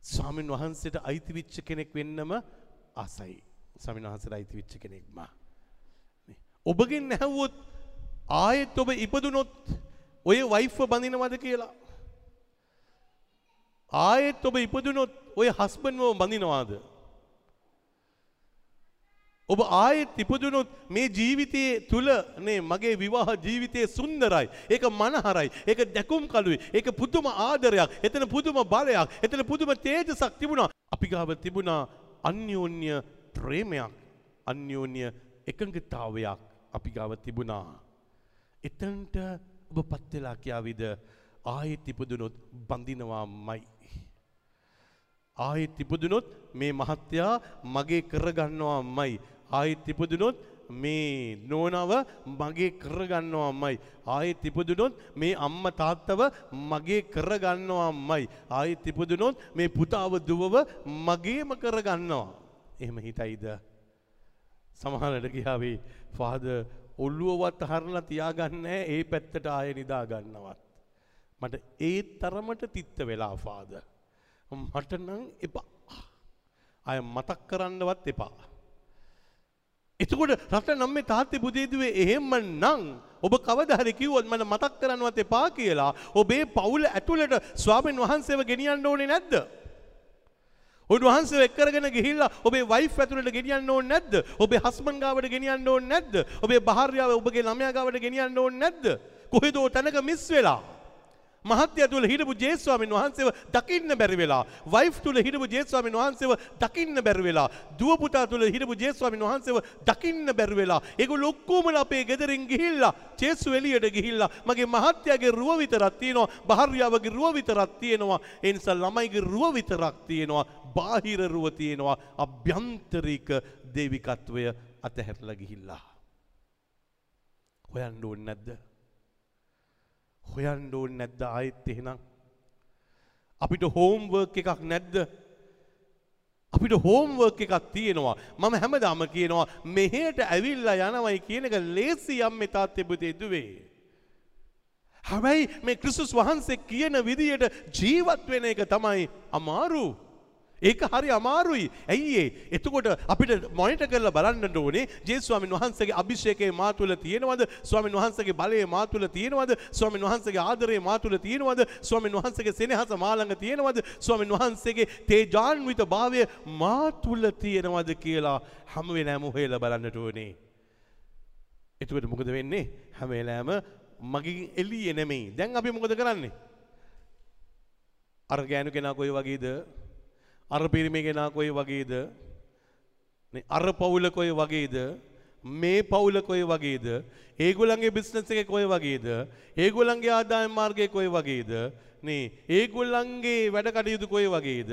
A: ස්වාමින් වහන්සේට අයිති වෙච්ච කෙනෙක් වෙන්නම ආසයි. ස්වාමින් වහන්සේට අයිති වෙච්ච කෙනෙක්ම. නේ. ඔබගෙන් ඇහුවොත් ආයෙත් ඔබ ඉපදුනොත් ඔය වයිෆ්ව බඳිනවද කියලා? ආයෙත් ඔබ ඉපදුනොත් ඔය හස්බන්ඩ්ව බඳිනවාද? ඔබ ආයෙත් ඉපදුනොත් මේ ජීවිතයේ තුල නේ මගේ විවාහ ජීවිතය සුන්දරයි. ඒක මනහරයි. ඒක දැකුම් කළුයි. ඒක පුදුම ආදරයක්. එතන පුදුම බලයක්. එතන පුදුම තේජසක් තිබුණා. අපි ගාව තිබුණා අන්‍යෝන්‍ය ප්‍රේමයක්. අන්‍යෝන්‍ය එකඟතාවයක් අපි ගාව තිබුණා. එතනට ඔබ පත් වෙලා කියාවිද ආයෙත් ඉපදුනොත් බඳිනවාමයි. ආයෙත් ඉපදුනොත් මේ මහත්තයා මගේ කරගන්නවාමයි. ආයෙත් ඉපදුනොත් මේ නෝනව මගේ කරගන්නවාමයි. ආයෙත් ඉපදුනොත් මේ අම්මා තාත්තව මගේ කරගන්නවාමයි. ආයෙත් ඉපදුනොත් මේ පුතාව දුවව මගේම කරගන්නවා. එහෙම හිතයිද? සමහරට කියාවේ ෆාදර් ඔල්ලුවවත් හරලා තියාගන්නේ ඒ පැත්තට ආයෙ නිදා ගන්නවත්. මට ඒ තරමට තිත්ත වෙලා ෆාදර්. මට නම් එපා. අය මතක් කරන්නවත් එපා. එතකොට රට නම් මේ තාත්තේ පුතේදුවේ එහෙම නම් ඔබ කවදා හරි කිව්වොත් මම මතක් කරන්නවත් එපා කියලා ඔබේ පවුල ඇතුළට ස්වාමීන් වහන්සේව ගෙනියන්න ඕනේ නැද්ද? උන්වහන්සේ එක්කරගෙන ගිහිල්ලා ඔබේ වයිෆ් ඇතුළට ගෙනියන්න ඕනේ නැද්ද? ඔබේ හස්බන්ඩ් ගාවට ගෙනියන්න ඕනේ නැද්ද? ඔබේ භාර්යාව ඔබගේ ළමයා ගාවට ගෙනියන්න ඕනේ නැද්ද? කොහෙදෝ තැනක මිස් වෙලා මහත්ය තුළ හිටපු ජේස්වාමින් වහන්සේව දකින්න බැරි වෙලා වයිෆ් තුළ හිටපු ජේස්වාමින් වහන්සේව දකින්න බැරි වෙලා දුව පුතා තුළ හිටපු ජේස්වාමින් වහන්සේව දකින්න බැරි වෙලා ඒගොල්ලෝ ඔක්කොම අපේ ගෙදරින් ගිහිල්ලා ජේසු එළියට ගිහිල්ලා මගේ මහත්යාගේ රුව විතරක් තියෙනවා භාර්යාවගේ රුව විතරක් තියෙනවා ඒ නිසා ළමයිගේ රුව විතරක් තියෙනවා බාහිර රුව තියෙනවා අභ්‍යන්තරික දේවිකත්වය අතහැරලා ගිහිල්ලා. හොයන්න ඕනේ නැද්ද? හොයන්න ඕනේ නැද්ද? ආයෙත් එහෙනම්. අපිට හෝම්වර්ක් එකක් නැද්ද? අපිට හෝම්වර්ක් එකක් තියෙනවා. මම හැමදාම කියනවා මෙහෙට ඇවිල්ලා යනවයි කියන එක ලේසි අම්මේ තාත්තේ පුතේ දුවේ. හැබැයි මේ ක්‍රිස්තුස් වහන්සේ කියන විදියට ජීවත් වෙන එක තමයි අමාරු. ඒක හරි අමාරුයි. ඇයි ඒ? එතකොට අපිට මොනිටර් කරලා බලන්න ඕනේ ජේසුස් ස්වාමීන් වහන්සේගේ අභිෂේකය මා තුළ තියෙනවද? ස්වාමීන් වහන්සේගේ බලය මා තුළ තියෙනවද? ස්වාමීන් වහන්සේගේ ආදරය මා තුළ තියෙනවද? ස්වාමීන් වහන්සේගේ සෙනෙහස මා ළඟ තියෙනවද? ස්වාමීන් වහන්සේගේ තේජාන්විත භාවය මා තුළ තියෙනවද කියලා හැම වෙලාවෙම හොයලා බලන්නට ඕනේ. එතකොට මොකද වෙන්නේ? හැම වෙලාවෙම මගේ එළියේ නෙමෙයි. දැන් අපි මොකද කරන්නේ? අර ගෑනු කෙනා කොයි වගේද? අර පිරිමි කෙනා කොයි වගේද? අර පවුල කොයි වගේද? මේ පවුල කොයි වගේද? ඒගොල්ලන්ගේ බිස්නස් එක කොයි වගේද? ඒගොල්ලන්ගේ ආදායම් මාර්ගය කොයි වගේද? නේ ඒගොල්ලන්ගේ වැඩ කටයුතු කොයි වගේද?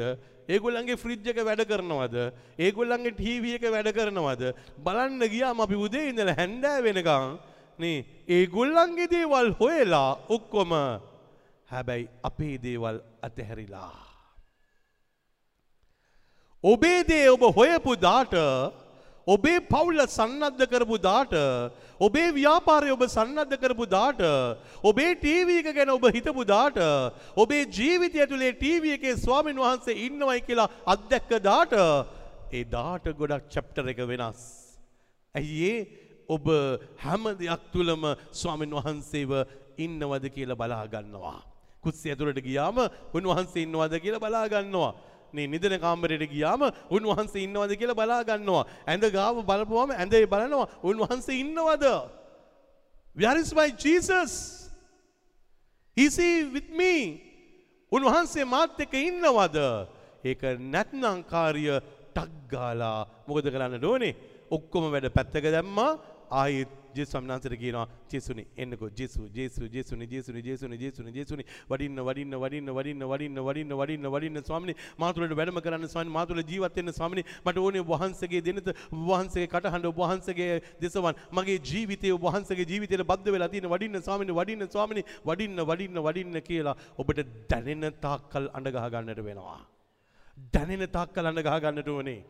A: ඒගොල්ලන්ගේ ෆ්‍රිජ් එක වැඩ කරනවද? ඒගොල්ලන්ගේ ටීවී එක වැඩ කරනවද? බලන්න ගියාම අපි උදේ ඉඳලා හැන්දෑ වෙනකන් නේ ඒගොල්ලන්ගේ දේවල් හොයලා ඔක්කොම හැබැයි අපේ දේවල් අතහැරිලා ඔබේ දේ ඔබ හොයපු දාට ඔබේ පවුල සන්නද්ධ කරපු දාට ඔබේ ව්‍යාපාරය ඔබ සන්නද්ධ කරපු දාට ඔබේ ටීවී එක ගැන ඔබ හිතපු දාට ඔබේ ජීවිතය ඇතුලේ ටීවී එකේ ස්වාමින් වහන්සේ ඉන්නවයි කියලා අත්දැක්ක දාට ඒ දාට ගොඩක් චැප්ටර් එක වෙනස්. ඇයි ඒ ඔබ හැම දෙයක් තුලම ස්වාමින් වහන්සේව ඉන්නවද කියලා බලා ගන්නවා. කුස්සිය ඇතුළට ගියාම උන්වහන්සේ ඉන්නවද කියලා බලා ගන්නවා. නේ නිදන කාමරයට ගියාම උන්වහන්සේ ඉන්නවද කියලා බලා ගන්නවා. ඇඳ ගාව බලපුවම ඇඳේ බලනවා උන්වහන්සේ ඉන්නවද? Where is my Jesus? Is he with me? උන්වහන්සේ මාත් එක්ක ඉන්නවද? ඒක නැත්නම් කාර්ය ටක් ගාලා මොකද කරන්න ඕනේ? ඔක්කොම වැඩ පැත්තක දැම්මා ආයෙත් ජේසුස් ස්වාමීන් වහන්සේට කියනවා ජේසුනි එන්නකෝ ජේසු ජේසු ජේසුනි ජේසුනි ජේසුනි ජේසුනි ජේසුනි. වඩින්න වඩින්න වඩින්න වඩින්න වඩින්න වඩින්න වඩින්න වඩින්න ස්වාමීනි. මා තුළට වැඩම කරන්න ස්වාමීනි මා තුළ ජීවත් වෙන්න ස්වාමීනි. මට ඕනේ වහන්සේගේ දෙනත වහන්සේගේ කටහඬ වහන්සේගේ දෙසවන් මගේ ජීවිතය වහන්සේගේ ජීවිතයට බද්ධ වෙලා තියෙන වඩින්න ස්වාමීනි වඩින්න ස්වාමීනි වඩින්න වඩින්න වඩින්න කියලා ඔබට දැනෙන තාක්කල් අඬ ගහ ගන්නට වෙනවා. දැනෙන තාක්කල් අඬ ගහ ගන්නට ඕනේ.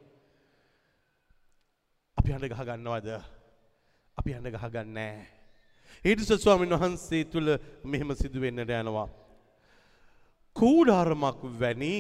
A: අපි අඬ ගහ ගන්නවද? අපි යන්න ගහගන්නෑ. ඒටිස ස්වාමීන් වහන්සේ තුළ මෙහෙම සිදුවෙන්නට යනවා. කූඩාරමක් වැනි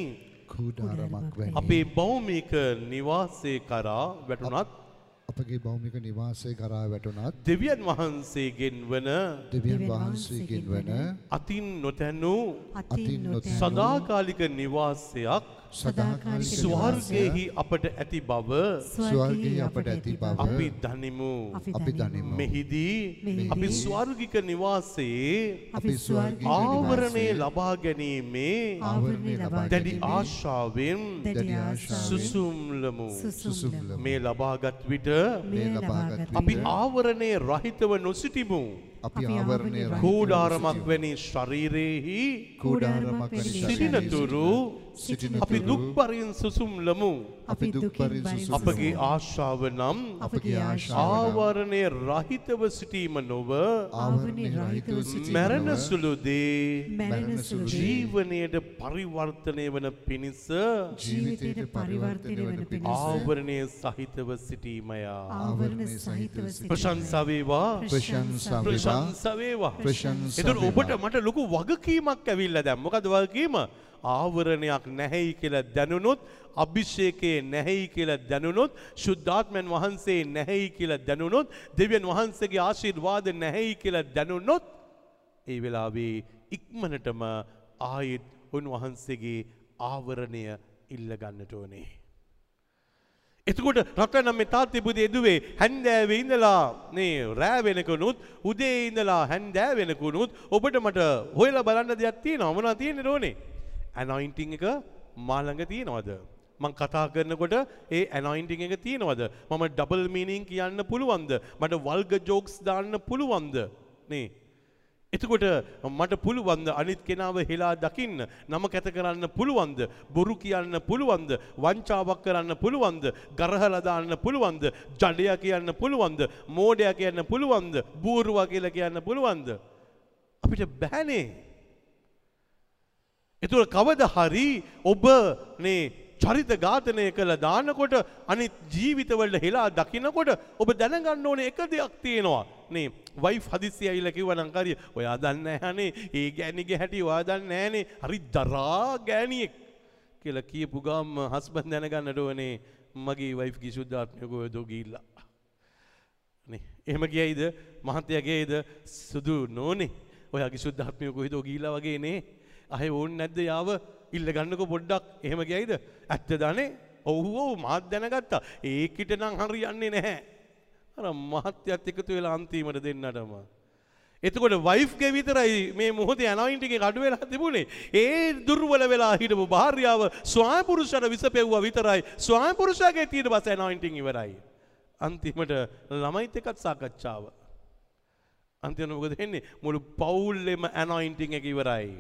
B: කූඩාරමක් වැනි
A: අපේ බෞමික නිවාසේ කරා වැටුනත්
B: අපගේ භෞමික නිවාසය කරා වැටුණත්
A: දෙවියන් වහන්සේගෙන් වන
B: දෙවියන් වහන්සේගෙන් වන
A: අතින් නොතැන්නූ
B: අතින් නොතැනූ
A: සදාකාලික නිවාසයක් ස්වර්ගයෙහි අපට ඇති බව
B: ස්වර්ගයේ අපට ඇති බව
A: අපි දනිමු.
B: අපි දනිමු.
A: මෙහිදී අපි ස්වර්ගික නිවාසයේ
C: අපි ස්වර්ගීය
A: ආවරණය ලබා ගැනීමේ
C: ආවරණය ලබා
A: දැඩි ආශාවෙන්
C: දැඩි ආශාවෙන්
A: සුසුම්ලමු.
C: සුසුම්ලමු.
A: මේ ලබාගත් විට
C: මේ
B: ලබාගත්
C: ලබාගත්
A: අපි
B: විට
A: ආවරණය රහිතව නොසිටිමු.
B: අපි
C: අපි
B: ආවරණය
C: ආවරණය
A: කූඩාරමක් වැනි ශරීරයෙහි.
B: කූඩාරමක් වැනි
A: සිටිනතුරු
B: සිටිනතුරු
A: අපි දුක් පරින් සුසුම්ලමු.
B: අපි.
A: අපගේ ආශාව නම් ආවරණය රහිතව සිටීම නොව
B: ආවරණය රහිතව සිටීම
A: මැරණ
B: නොව
A: සුළු දේ
C: මැරෙන සුළු දේ
A: ජීවනයට පරිවර්තනය වන පිණිස
C: ජීවිතයට පරිවර්තනය වන පිණිස
A: ආවරණය සහිතව සිටීමය.
C: ආවරණ සහිතව සිටින
A: ප්‍රශංසා වේවා
B: ප්‍රශංසා වේවා
A: ප්‍රශංසා වේවා.
B: ප්‍රශංසා
A: එතකොට ඔබට. මට ලොකු වගකීමක් ඇවිල්ලා දැන් මොකද වගකීම? ආවරණයක් නැහැයි කියලා දැනුනොත් අභිෂේකයේ නැහැයි කියලා දැනුනොත් ශුද්ධාත්මයන් වහන්සේ නැහැයි කියලා දැනුනොත් දෙවියන් වහන්සේගේ ආශිර්වාද නැහැයි කියලා දැනුනොත් ඒ වෙලාවේ ඉක්මනටම ආයෙත් උන්වහන්සේගේ ආවරණය ඉල්ල ගන්නට ඕනේ. එතකොට රටනම් මේ තාත්ති පුතේ දුවේ හැන්දෑවේ ඉඳලා නේ රෑ වෙනකනුත් උදේ ඉඳලා හැන්දෑ වෙනකනුත් ඔබට මට හොයලා බලන්න දෙයක් තියෙනවා මොනවද තියෙන්නේ ඕනේ ඇනොයින්ටිං එක මා ළඟ තියෙනවද? මං කතා කරනකොට ඒ ඇනොයින්ටිං එක තියෙනවද? මම ඩබල් මීනින් කියන්න පුළුවන්ද? මට වල්ග ජෝක්ස් දාන්න පුළුවන්ද? නේ. එතකොට මට පුළුවන්ද අනිත් කෙනාව හෙලා දකින්න? නම කැත කරන්න පුළුවන්ද? බොරු කියන්න පුළුවන්ද? වංචාවක් කරන්න පුළුවන්ද? ගරහලා දාන්න පුළුවන්ද? ජඩයා කියන්න පුළුවන්ද? මෝඩයා කියන්න පුළුවන්ද? බූරුවා කියලා කියන්න පුළුවන්ද? අපිට බෑනේ එතුළ කවද හරි ඔබ නේ චරිත ඝාතනය කළ දානකොට අනිත් ජීවිතවලට හෙලා දකිනකොට ඔබ දැනගන්න ඕනේ එක දෙයක් තියෙනවා. නේ වයි හදිසි ඇවිල්ලා කිව්වා නම් හරි ඔයා දන්නේ නැහනේ ඒ ගෑණිගේ හැටි ඔයා දන්නේ නැහනේ හරි දරා ගෑණියෙක් කියලා කියපු ගාම හස්බන්ඩ් දැනගන්නට ඕනේ මගේ වයිෆ් කි සුද්ධාත්මය කොහෙද ගිහිල්ලා? නේ එහෙම ගියයිද මහත්තයා ගියයිද සුදු නෝනේ ඔයාගේ සුද්ධාත්මය කොහෙද ගිහිල්ලා වගේ නේ. අහේ ඕන් නැද්ද යාව ඉල්ල ගන්නකො පොඩ්ඩක් එහෙම ගියයිද ඇත්ත දනේ ඔව් ඔව් මාත් දැනගත්තා ඒකිට නම් හරියන්නේ නැහැ අර මහත්යත් එකතු වෙලා අන්තිමට දෙන්නටම එතකොට වයිෆ්ගේ විතරයි මේ මොහොතේ අනොයින්ටිගේ අඩු වෙලා තිබුණේ. ඒ දුර්වල වෙලා හිටපු භාර්යාව ස්වාමි පුරුෂයාට විස පෙව්වා විතරයි. ස්වාමි පුරුෂයාගේ ඊට පස්සේ අනොයින්ටින් ඉවරයි. අන්තිමට ළමයිත් එක්කත් සාකච්ඡාව. අන්තිමට මොකද වෙන්නේ? මුළු පවුල්ලෙම අනොයින්ටින් එක ඉවරයි.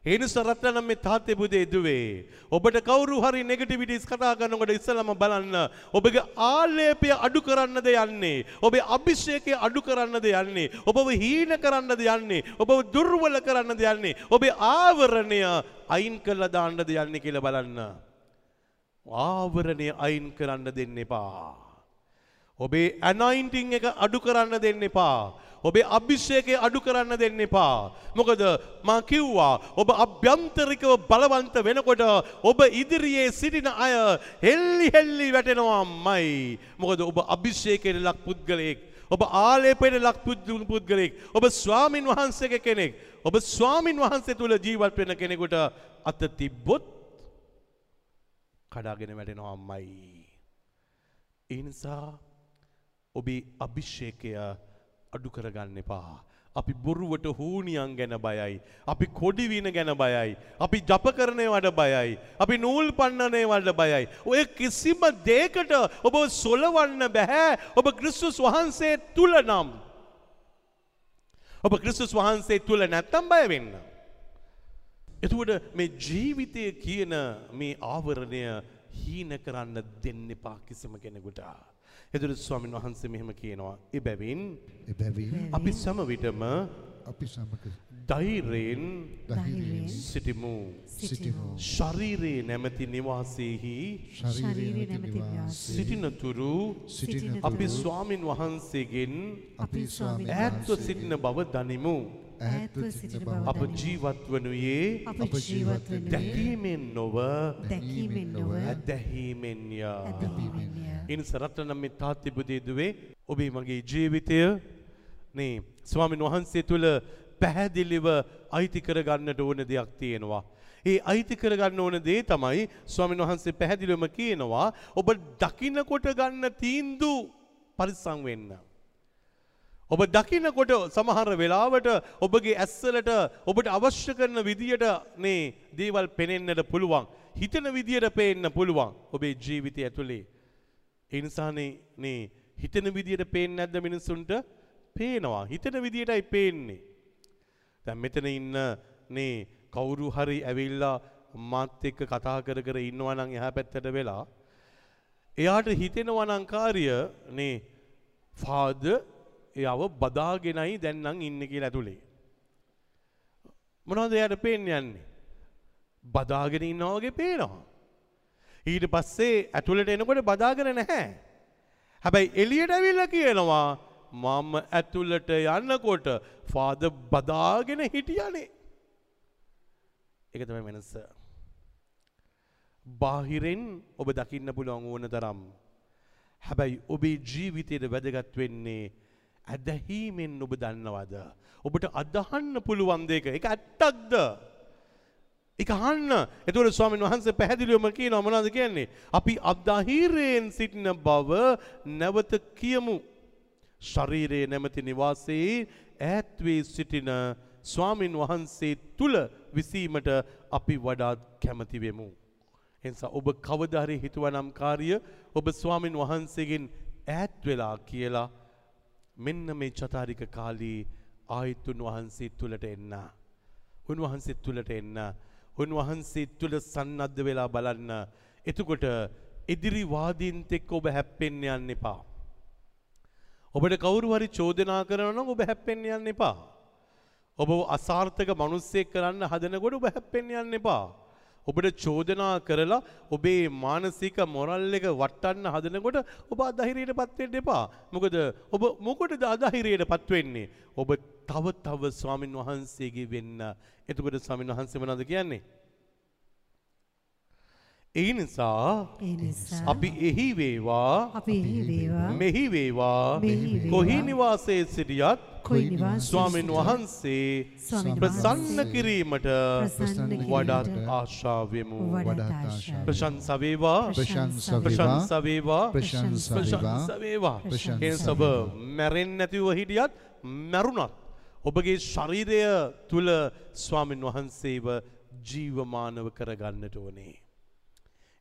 A: ඒ නිසා රත්නම් මේ තාත්තේ පුතේ දුවේ. ඔබට කවුරු හරි නෙගටිවිටිස් කතා කරනකොට ඉස්සලම බලන්න ඔබගේ ආලේපය අඩු කරන්නද යන්නේ? ඔබේ අභිෂේකය අඩු කරන්නද යන්නේ? ඔබව හීන කරන්නද යන්නේ? ඔබව දුර්වල කරන්නද යන්නේ? ඔබේ ආවරණය අයින් කරලා දාන්නද යන්නේ කියලා බලන්න. ආවරණය අයින් කරන්න දෙන්න එපා. ඔබේ ඇනයින්ටිං එක අඩු කරන්න දෙන්න එපා. ඔබේ අභිෂේකය අඩු කරන්න දෙන්න එපා. මොකද මා කිව්වා ඔබ අභ්‍යන්තරිකව බලවන්ත වෙනකොට ඔබ ඉදිරියේ සිටින අය හෙල්ලි හෙල්ලි වැටෙනවාමයි. මොකද ඔබ අභිෂේකයට ලක් පුද්ගලයෙක්. ඔබ ආලේපයට ලක් පුද්ගල- පුද්ගලයෙක්. ඔබ ස්වාමින් වහන්සේක කෙනෙක්. ඔබ ස්වාමින් වහන්සේ තුළ ජීවත් වෙන කෙනෙකුට අත තිබ්බොත් කඩාගෙන වැටෙනවාමයි. ඒ නිසා ඔබේ අභිෂේකය අඩු කරගන්න එපා. අපි බොරුවට හූනියන් ගැන බයයි. අපි කොඩිවින ගැන බයයි. අපි ජප කරනවට බයයි. අපි නූල් පන්නනේවලට බයයි. ඔය කිසිම දේකට ඔබ සොලවන්න බැහැ ඔබ ක්‍රිස්තුස් වහන්සේ තුළ නම්. ඔබ ක්‍රිස්තුස් වහන්සේ තුළ නැත්තම් බය වෙන්න. එතුවට මේ ජීවිතය කියන මේ ආවරණය හීන කරන්න දෙන්න එපා කිසිම කෙනෙකුට. එදුර ස්වාමින් වහන්සේ මෙහෙම කියනවා. එබැවින්
B: එබැවින්
A: අපි සම විටම
B: අපි සමග
A: ධෛර්යෙන්
C: ධෛර්යයෙන්
A: සිටිමු.
C: සිටිමු.
A: ශරීරයේ නැමැති නිවාසයෙහි
C: ශරීරයේ නැමැති ව්‍යාසයේ
A: සිටිනතුරු
C: සිටිනතුරු
A: අපි ස්වාමින් වහන්සේගෙන්
C: අපි ස්වාමීන්
A: ඈත්ව සිටින බව දනිමු.
C: ඈත්ව සිටින බව
A: අප. ජීවත් වනුයේ
C: අප ජීවත් වනුයේ
A: දැකීමෙන් නොව
C: දැකීමෙන් නොව
A: ඇදැහීමෙන්ය.
C: ඇදහීමෙන්ය.
A: ඉනිස රටනම් මේ තාත්තිබුදේදුවේ ඔබේ මගේ ජීවිතය නේ ස්වාමින් වහන්සේ තුළ පැහැදිලිව අයිති කරගන්නට ඕන දෙයක් තියෙනවා. ඒ අයිති කරගන්න ඕන දේ තමයි ස්වාමින් වහන්සේ පැහැදිලිවම කියනවා ඔබ දකින්නකොට ගන්න තීන්දු පරිස්සම් වෙන්න. ඔබ දකින්නකොට සමහර වෙලාවට ඔබගේ ඇස්සලට ඔබට අවශ්‍ය කරන විදියට නේ දේවල් පෙනෙන්නට පුළුවන්. හිතන විදියට පේන්න පුළුවන් ඔබේ ජීවිතය ඇතුළේ. ඒ නිසානේ නේ හිතන විදියට පේන්නේ නැද්ද මිනිසුන්ට? පේනවා. හිතන විදියටයි පේන්නේ. දැන් මෙතන ඉන්න නේ කවුරු හරි ඇවිල්ලා මාත් එක්ක කතා කර කර ඉන්නවා නම් එහා පැත්තට වෙලා එයාට හිතෙනවා නම් කාර්ය නේ ෆාදර් එයාව බදාගෙනයි දැන් නම් ඉන්නේ කියලා ඇතුලේ. මොනවද එයාට පේන්නේ යන්නේ? බදාගෙන ඉන්නවා වගේ පේනවා. ඊට පස්සේ ඇතුළට එනකොට බදාගෙන නැහැ. හැබැයි එළියට ඇවිල්ලා කියනවා මම ඇතුළට යන්නකොට ෆාද බදාගෙන හිටියනේ. ඒක තමයි වෙනස. බාහිරෙන් ඔබ දකින්න පුළුවන් ඕන තරම්. හැබැයි ඔබේ ජීවිතයට වැදගත් වෙන්නේ ඇදහීමෙන් ඔබ දන්නවද. ඔබට අදහන්න පුළුවන් දෙක එක ඇත්තක්ද. එක අහන්න එතුවට ස්වාමීන් වහන්සේ පැහැදිලිවම කියන මොනවද කියන්නේ. අපි අදහිරයෙන් සිටින බව නැවත කියමු. ශරීරයේ නැමති නිවාසයේ ඈත්වී සිටින ස්වාමින් වහන්සේ තුළ විසීමට අපි වඩාත් කැමතිවෙමු. එනිසා ඔබ කවදාහරි හිතුවනම් කාර්ය ඔබ ස්වාමින් වහන්සේගෙන් ඈත් වෙලා කියලා මෙන්න මේ චතාරික කාලී ආයිත් උන්වහන්සේ තුළට එන්න. උන්වහන්සේ තුළට එන්න. උන්වහන්සේ තුළ සන්නද්ධ වෙලා බලන්න. එතකොට ඉදිරිවාදීන්ත එක්ක ඔබ හැප්පෙන්න යන්න එපා. ඔබට කවුරු හරි චෝදනා කරනවා නම් ඔබ හැප්පෙන්න යන්න එපා. ඔබ අසාර්ථක මිනිස්සෙක් කරන්න හදනකොට ඔබ හැප්පෙන්න යන්න එපා. ඔබට චෝදනා කරලා ඔබේ මානසික මොරල් එක වටන්න හදනකොට ඔබ අධෛර්යයට පත් වෙන්න එපා. මොකද ඔබ මොකටද අධෛර්යයට පත් වෙන්නේ? ඔබ තව තව ස්වාමින් වහන්සේගේ වෙන්න. එතකොට ස්වාමින් වහන්සේ මොනවද කියන්නේ? ඒ නිසා අපි එහි වේවා
C: අපි එහි වේවා.
A: මෙහි වේවා. කොහි නිවාසයේ සිටියත් ස්වාමින් වහන්සේ ප්‍රසන්න කිරීමට වඩාත් ආශාවෙමු
C: වඩාත් ආශාව.
A: ප්‍රශංසා වේවා.
B: ප්‍රශංසා
A: ප්‍රශංසා වේවා.
B: ප්‍රශංසා වේවා.
A: ප්‍රශංසා වේවා.
B: ප්‍රශංසා
A: ඒ සබ මැරෙන්නේ නැතිව හිටියත් මැරුණත් ඔබගේ ශරීරය තුල ස්වාමින් වහන්සේව ජීවමානව කරගන්නට ඕනේ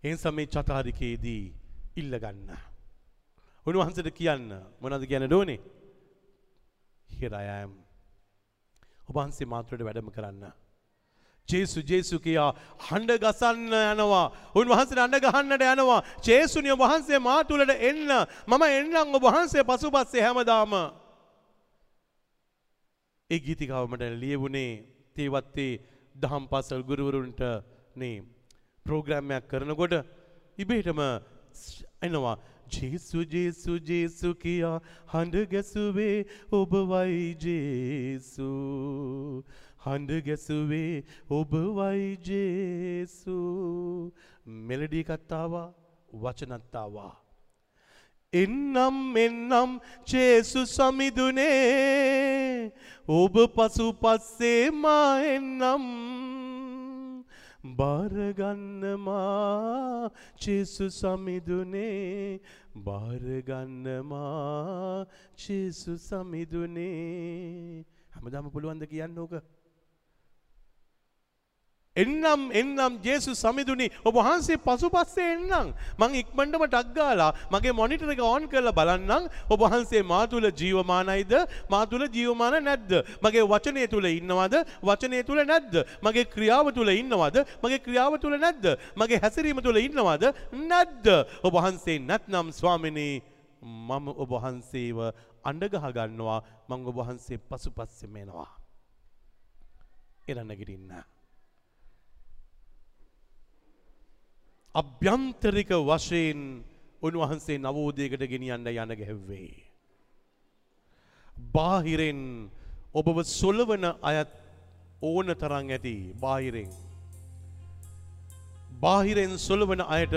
A: ඒ නිසා මේ චතාරිකයේදී ඉල්ලගන්න උන්වහන්සේට කියන්න මොනවද කියන්න ඕනේ here I am ඔබ වහන්සේ මාත්‍රයට වැඩම කරන්න ජේසු ජේසු කියා හඬ ගසන්න යනවා. උන්වහන්සේට හඬ ගහන්නට යනවා. ජේසුනිය වහන්සේ මා තුළට එන්න. මම එන්නම් ඔබ වහන්සේ පසුපස්සේ හැමදාම. ඒ ගීතිකාව මට ලියවුණේ තේවත්තේ දහම් පාසල් ගුරුවරුන්ට නේ ප්‍රෝග්‍රෑම්යක් කරනකොට ඉබේටම එනවා ජේසු ජේසු ජේසු කියා හඬ ගැසුවේ ඔබවයි ජේසු. හඬ ගැසුවේ ඔබවයි ජේසු. මෙලඩී කත්තාවා වචනත්තාවා එන්නම් එන්නම් ජේසු සමිදුනේ. ඔබ පසු පස්සේ මා එන්නම්. බාරගන්නමා. ජේසු සමිදුනේ බාරගන්නමා. ජේසු සමිදුනේ. හැමදාම පුළුවන්ද කියන්න ඕක? එන්නම් එන්නම් ජේසු සමිදුනි ඔබ වහන්සේ පසුපස්සේ එන්නම්. මං ඉක්මනටම ටක් ගාලා මගේ මොනිටර් එක ඔන් කරලා බලන්නම්. ඔබ වහන්සේ මා තුල ජීවමානයිද? මා තුල ජීවමාන නැද්ද? මගේ වචනය තුල ඉන්නවද? වචනය තුල නැද්ද? මගේ ක්‍රියාව තුල ඉන්නවද? මගේ ක්‍රියාව තුල නැද්ද? මගේ හැසිරීම තුල ඉන්නවද? නැද්ද? ඔබ වහන්සේ නැත්නම් ස්වාමිනී මම ඔබ වහන්සේව අඬ ගහ ගන්නවා. මම ඔබ වහන්සේ පසුපස්සෙම එනවා එන නැගිටින්න. අභ්‍යන්තරික වශයෙන් උන්වහන්සේ නවෝදයකට ගෙනියන්න යන ගැහ්වේ. බාහිරෙන් ඔබව සොලවන අයත් ඕන තරං ඇති බාහිරෙන්. බාහිරෙන් සොලවන අයට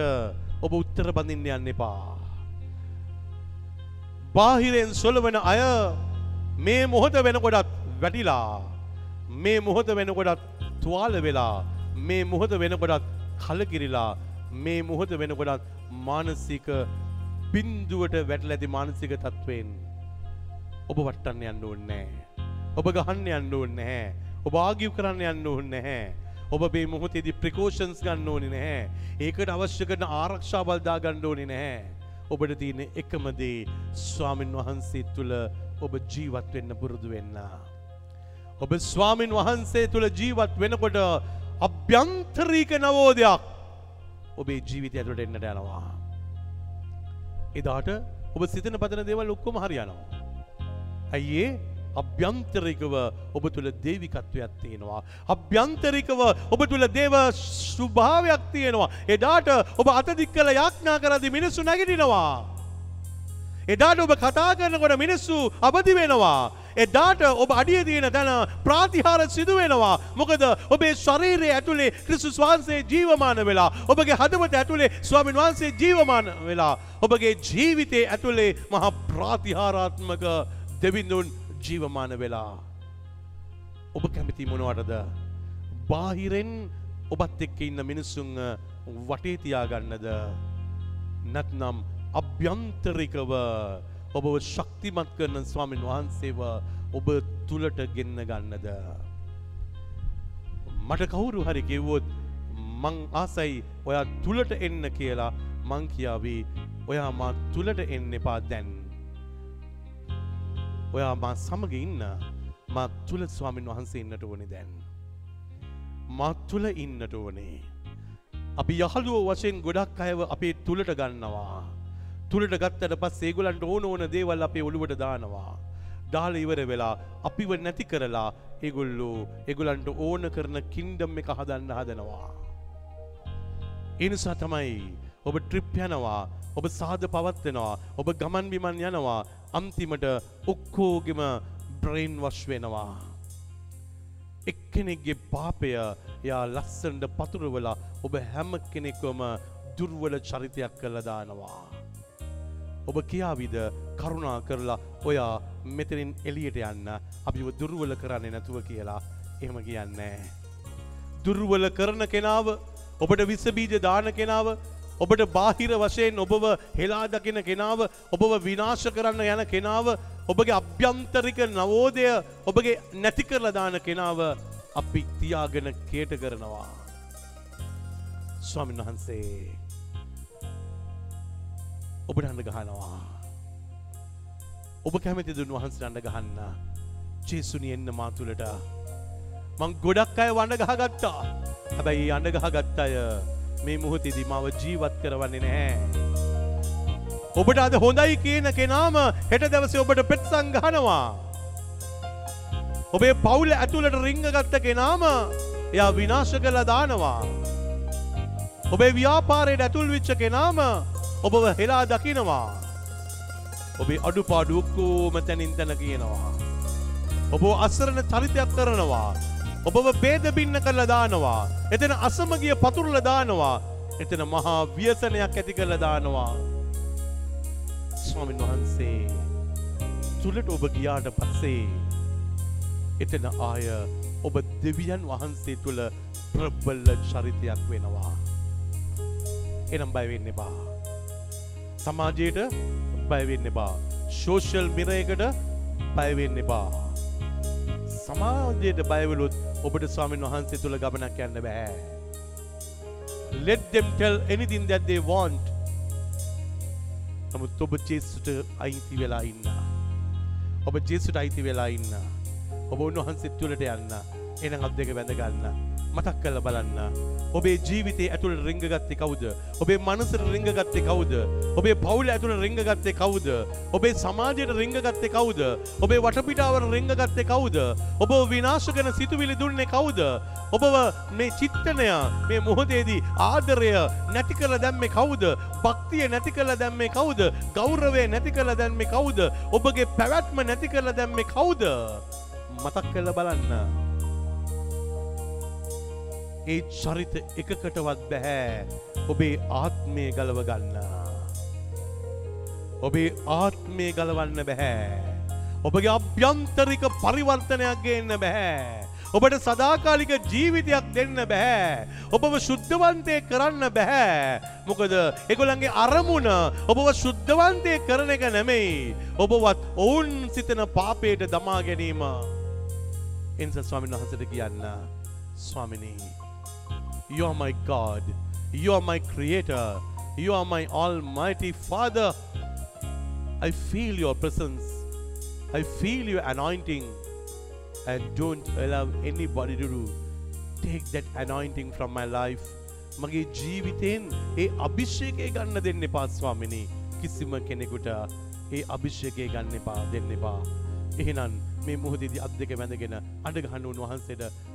A: ඔබ උත්තර බඳින්න යන්න එපා. බාහිරෙන් සොලවන අය මේ මොහොත වෙනකොටත් වැටිලා මේ මොහොත වෙනකොටත් තුවාල වෙලා මේ මොහොත වෙනකොටත් කලකිරිලා මේ මොහොත වෙනකොටත් මානසික බින්දුවට වැටල ඇති මානසික තත්ත්වයෙන් ඔබ වට්ටන්න යන්න ඕන්නේ ඔබ ගහන්න යන්න ඕනේ නැහැ. ඔබ ආගිව් කරන්න යන්න ඕනේ නැහැ. ඔබ මේ මොහොතේදී ප්‍රිකෝෂන්ස් ගන්න ඕනේ නැහැ. ඒකට අවශ්‍ය කරන ආරක්ෂාවල් දා ගන්න ඕනේ නැහැ. ඔබට තියෙන එකම දේ ස්වාමින් වහන්සේ තුල ඔබ ජීවත් වෙන්න පුරුදු වෙන්න. ඔබ ස්වාමින් වහන්සේ තුල ජීවත් වෙනකොට අභ්‍යන්තරීක නවෝදයක් ඔබේ ජීවිතය ඇතුළට එන්නට යනවා. එදාට ඔබ සිතන පතන දේවල් ඔක්කොම හරියනවා. ඇයි ඒ අභ්‍යන්තරිකව ඔබ තුළ දේවිකත්වයක් තියෙනවා. අභ්‍යන්තරිකව ඔබ තුළ දේව ස්වභාවයක් තියෙනවා. එදාට ඔබ අතදික් කළ යාඥා කරදි මිනිස්සු නැගිටිනවා. එදාට ඔබ කතා කරනකොට මිනිස්සු අවදි වෙනවා. එදාට ඔබ අඩිය තියෙන තැන ප්‍රාතිහාර සිදු වෙනවා. මොකද ඔබේ ශරීරයේ ඇතුලේ ක්‍රිස්තුස් වහන්සේ ජීවමාන වෙලා ඔබගේ හදවත ඇතුලේ ස්වාමීන් වහන්සේ ජීවමාන වෙලා ඔබගේ ජීවිතයේ ඇතුලේ මහා ප්‍රාතිහාරාත්මක දෙවිඳුන් ජීවමාන වෙලා. ඔබ කැමති මොනවටද? බාහිරෙන් ඔබත් එක්ක ඉන්න මිනිස්සුන් වටේ තියාගන්නද? නැත්නම් අභ්‍යන්තරිකව ඔබව ශක්තිමත් කරන ස්වාමීන් වහන්සේව ඔබ තුලට ගෙන්න ගන්නද මට කවුරු හරි කිව්වොත් මං ආසයි ඔයා තුලට එන්න කියලා මං කියාවි ඔයා මා තුලට එන්න එපා දැන් ඔයා මා සමග ඉන්න මා තුළ ස්වාමින් වහන්සේ ඉන්නට ඕනේ දැන්. මා තුළ ඉන්නට ඕනේ. අපි යහළුව වශයෙන් ගොඩක් අයව අපේ තුළට ගන්නවා. තුළට ගත්තට පස් ඒගොලන්ට ඕන ඕන දේවල් අපේ ඔළුවට දානවා. දාල ඉවර වෙලා අපිව නැති කරලා ඒගොල්ලෝ එගොලන්ට ඕන කරන කින්ඩම් එක හදන්න හදනවා. එනිසා තමයි ඔබ ට්‍රිප් යනවා ඔබ සාද පවත්වෙනවා ඔබ ගමන් බිමන් යනවා අන්තිමට ඔක්කෝගෙම බ්‍රයින් වශ් වෙනවා. එක්කෙනෙක්ගේ පාපය යා ලස්සන්ට පතුරවලා ඔබ හැම කෙනෙක්වම දුර්වල චරිතයක් කළ දානවා. ඔබ කියාවිද කරුණා කරලා ඔයා මෙතනින් එලියට යන්න අපිව දුර්වල කරන්නේ නැතුව කියලා එහෙම කියන්නේ. දුර්වල කරන කෙනාව ඔබට විසබීජ දාන කෙනාව ඔබට බාහිර වශයෙන් ඔබව හෙලා දකින කෙනාව ඔබව විනාශ කරන්න යන කෙනාව ඔබගේ අභ්‍යන්තරික නවෝදය ඔබගේ නැති කරලා දාන කෙනාව අපි තියාගෙන කේට කරනවා. ස්වාමීන් වහන්සේ ඔබට හඬ ගහනවා. ඔබ කැමති දුන් වහන්සේ හඬ ගහන්න. ජේසුනි එන්න මා තුළට. මං ගොඩක් අය වඬ ගහගත්තා. හැබැයි අඬ ගහගත් අය මේ මුහොතේදී මාව ජීවත් කරවන්නේ නැහැ. ඔබට අද හොඳයි කියන කෙනාම හෙට දවසේ ඔබට පෙත්සම් ගහනවා. ඔබේ පවුල ඇතුළට රිංග ගත්ත කෙනාම එයා විනාශ කරලා දානවා. ඔබේ ව්‍යාපාරයට ඇතුල් වෙච්ච කෙනාම ඔබව හෙලා දකිනවා. ඔබේ අඩුපාඩු ඔක්කොම තැනින් තැන කියනවා. ඔබ අසරණ චරිතයක් කරනවා. ඔබව බේද බින්න කරලා දානවා. එතන අසමගිය පතුරලා දානවා. එතන මහා ව්‍යසනයක් ඇති කරලා දානවා. ස්වාමීන් වහන්සේ තුලට ඔබ ගියාට පස්සේ එතන ආය ඔබ දෙවියන් වහන්සේ තුල ප්‍රබල චරිතයක් වෙනවා. එනම් බය වෙන්න එපා. සමාජයට බය වෙන්න එපා. සෝෂල් මිරයකට බය වෙන්න එපා. සමාජයට බයවලුත් ඔබට ස්වාමීන් වහන්සේ තුළ ගමනක් යන්න බෑ. Let them tell anything that they want. නමුත් ඔබ ජේසුට අයිති වෙලා ඉන්න. ඔබ ජේසුට අයිති වෙලා ඉන්න. ඔබ උන්වහන්සේ තුළට යන්න. එනම් අත් දෙක වැඳ ගන්න. මතක් කළ බලන්න. ඔබේ ජීවිතේ ඇතුළ රිංගගත්තේ කවුද. ඔබේ මනසට රිංගගත්තේ කවුද. ඔබේ පවුල ඇතුළ රිංගගත්තේ කවුද. ඔබේ සමාජයට රිංගගත්තේ කවුද. ඔබේ වටපිටාවට රිංගගත්තේ කවුද. ඔබ විනාශ කන සිතුවිලි දුන්නේ කවුද. ඔබව මේ චිත්තනය මේ මොහොතේදී ආදරය නැති කළ දැම්මේ කවුද. භක්තිය නැති කළ දැම්මේ කවුද. ගෞරවය නැති කළ දැම්මේ කවුද. ඔබගේ පැවැත්ම නැති කළ දැම්මේ කවුද. මතක් කළ බලන්න. ඒ චරිත එකකටවත් බැහැ ඔබේ ආත්මය ගලව ගන්න. ඔබේ ආත්මය ගලවන්න බැහැ. ඔබගේ අභ්‍යන්තරික පරිවර්තනයක් ගේන්න බැහැ. ඔබට සදාකාලික ජීවිතයක් දෙන්න බැහැ. ඔබව ශුද්ධවන්තය කරන්න බැහැ. මොකද එගොලන්ගේ අරමුණ ඔබව ශුද්ධවන්තය කරන එක නෙමෙයි. ඔබවත් ඔවුන් සිතන පාපයට දමා ගැනීම. එන්ස ස්වාමින් වහන්සට කියන්න ස්වාමිනී. You are my God. You are my creator. You are my almighty Father. I feel your presence. I feel your anointing. And don't allow anybody to do. Take that anointing from my life. මගේ ජීවිතයෙන් ඒ අභිෂේකය ගන්න දෙන්න එපා ස්වාමිනී. කිසිම කෙනෙකුට ඒ අභිෂේකය ගන්න එපා දෙන්න එපා. එහෙනම් මේ මුහදේදී අත් දෙක වැඳගෙන අඩගහන්න උන්වහන්සේට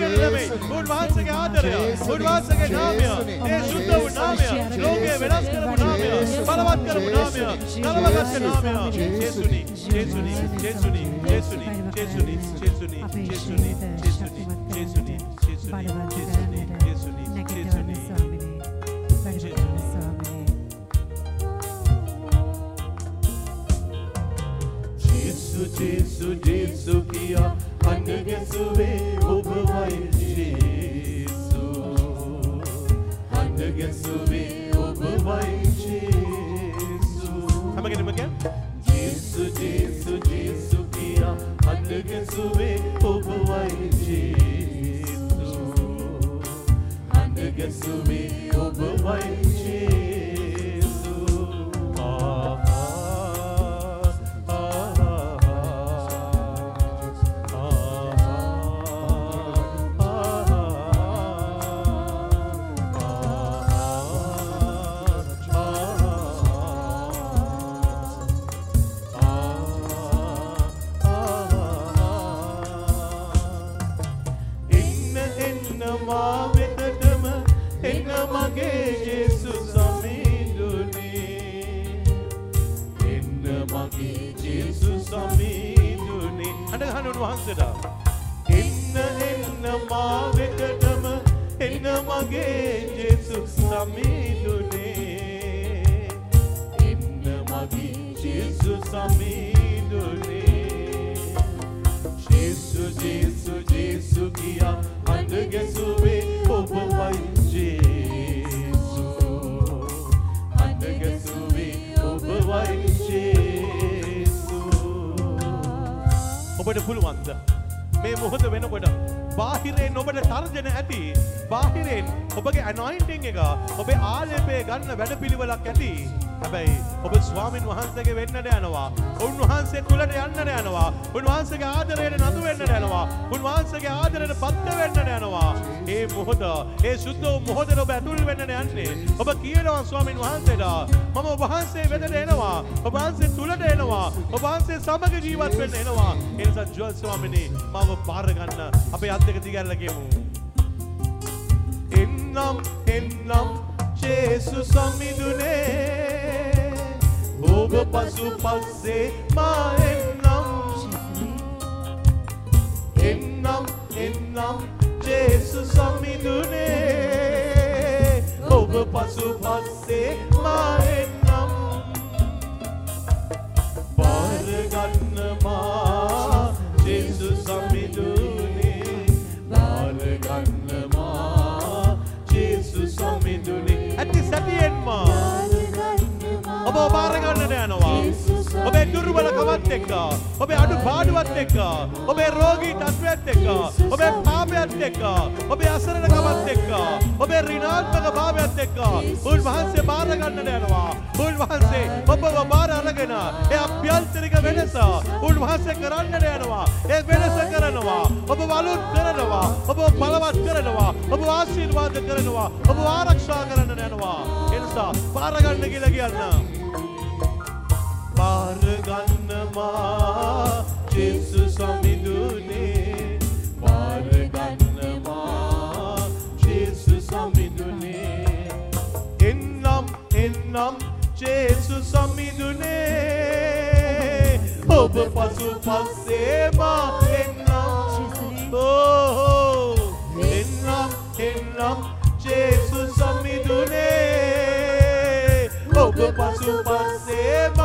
A: නෙමෙයි, උන්වහන්සේගේ ආදරය, උන්වහන්සේගේ නාමය, ඒ සුද්ධ වූ නාමය, ලෝකය වෙනස් කරපු නාමය, බලවත් කරපු නාමය, නලවගත්ත නාමය, ජේසුනි, ජේසුනි, ජේසුනි, ජේසුනි, ජේසුනි, ජේසුනි, ජේසුනි, ජේසුනි, ජේසුනි, ජේසුනි, ජේසුනි, ජේසුනි, ජේසුනි, ජේසු ජේසු ජේසු ಅನ್ನಗೆಸುವೆ ಒಬ್ಬವೈಸು ಅನ್ನಗೆಸುವೆ ಒಬ್ಬವೈಸು ನಮಗೆ ನಿಮಗೆ ಜೇಸು ಜೇಸು ಜೇಸು ಕಿಯ ಅನ್ನಗೆಸುವೆ ಒಬ್ಬವೈಸು ಅನ್ನಗೆಸುವೆ ಒಬ್ಬವೈಸು වහන්සේට එන්න එන්න මා වෙතටම එන්න මගේ ජේසුස් සමීදුනේ. එන්න මගේ ජේසුස් සමීදුනේ. ජේසුස් ජේසුස් ජේසුස් කියා අඳ ගැසුවේ ඔබ වයි ජේසුස් අඳ ගැසුවේ ඔබ වයි ඔබට පුළුවන්ද? මේ මොහොත වෙනකොට බාහිරයෙන් ඔබට තර්ජන ඇති බාහිරයෙන් ඔබගේ අනොයින්ටිං එක ඔබේ ආලේපය ගන්න වැඩපිළිවෙලක් ඇති. හැබැයි ඔබ ස්වාමින් වහන්සේගේ වෙන්නට යනවා උන්වහන්සේ තුළට යන්නට යනවා උන්වහන්සේගේ ආදරයට නතු වෙන්නට යනවා උන්වහන්සේගේ ආදරයට බද්ධ වෙන්නට යනවා. ඒ මොහොත ඒ සුද්ධ වූ මොහොතේ ඔබ ඇතුල් වෙන්නට යන්නේ. ඔබ කියනවා ස්වාමින් වහන්සේට මම ඔබ වහන්සේ වෙතට එනවා. ඔබ වහන්සේ තුළට එනවා. ඔබ වහන්සේ සමග ජීවත් වෙන්න එනවා. ඒ නිසා ජුවල් ස්වාමිනේ මම බාර ගන්න. අපේ අත් දෙක දිගහැරලා කියමු එන්නම් එන්නම් ජේසු සමිඳුනේ. ඔබ පසු පස්සේ මා එන්නම්. එන්නම් එන්නම් ජේසු සමිඳුනේ. ඔබ පසු පස්සේ මා එන්නම් බාරගන්නවා ජේසු සමිඳුනේ. බාරගන්නවා ජේසු සමිඳුනේ. ඇති සැටියෙන්ම. ඔබ බාරගන්නට යනවා ඔබේ දුර්වලකමත් එක්ක ඔබේ අඩු පාඩුවත් එක්ක ඔබේ රෝගී තත්ත්වයත් එක්ක ඔබේ පාපයත් එක්ක ඔබේ අසරණකමත් එක්ක ඔබේ ඍණාත්මක භාවයත් එක්ක උන්වහන්සේ බාර ගන්නට යනවා උන්වහන්සේ ඔබව බාර අරගෙන ඒ අභ්‍යන්තරික වෙනස උන්වහන්සේ කරන්නට යනවා ඒ වෙනස කරනවා. ඔබ වලුත් කරනවා. ඔබ බලවත් කරනවා. ඔබ ආශිර්වාද කරනවා. ඔබ ආරක්ෂා කරන්නට යනවා ඒ නිසා බාර ගන්න කියලා කියන්න බාරගන්නවා ජෙසු සමිඳුනේ බාරගන්නවා ජෙසු සමිඳුනේ එන්නම් එන්නම් ජෙසු සමිඳුනේ ඔබ පසු පස්සේමා එන්නම් ඕ එන්නම් එන්නම් ජෙසු සමිඳුනේ ඔබ පසු පස්සේමා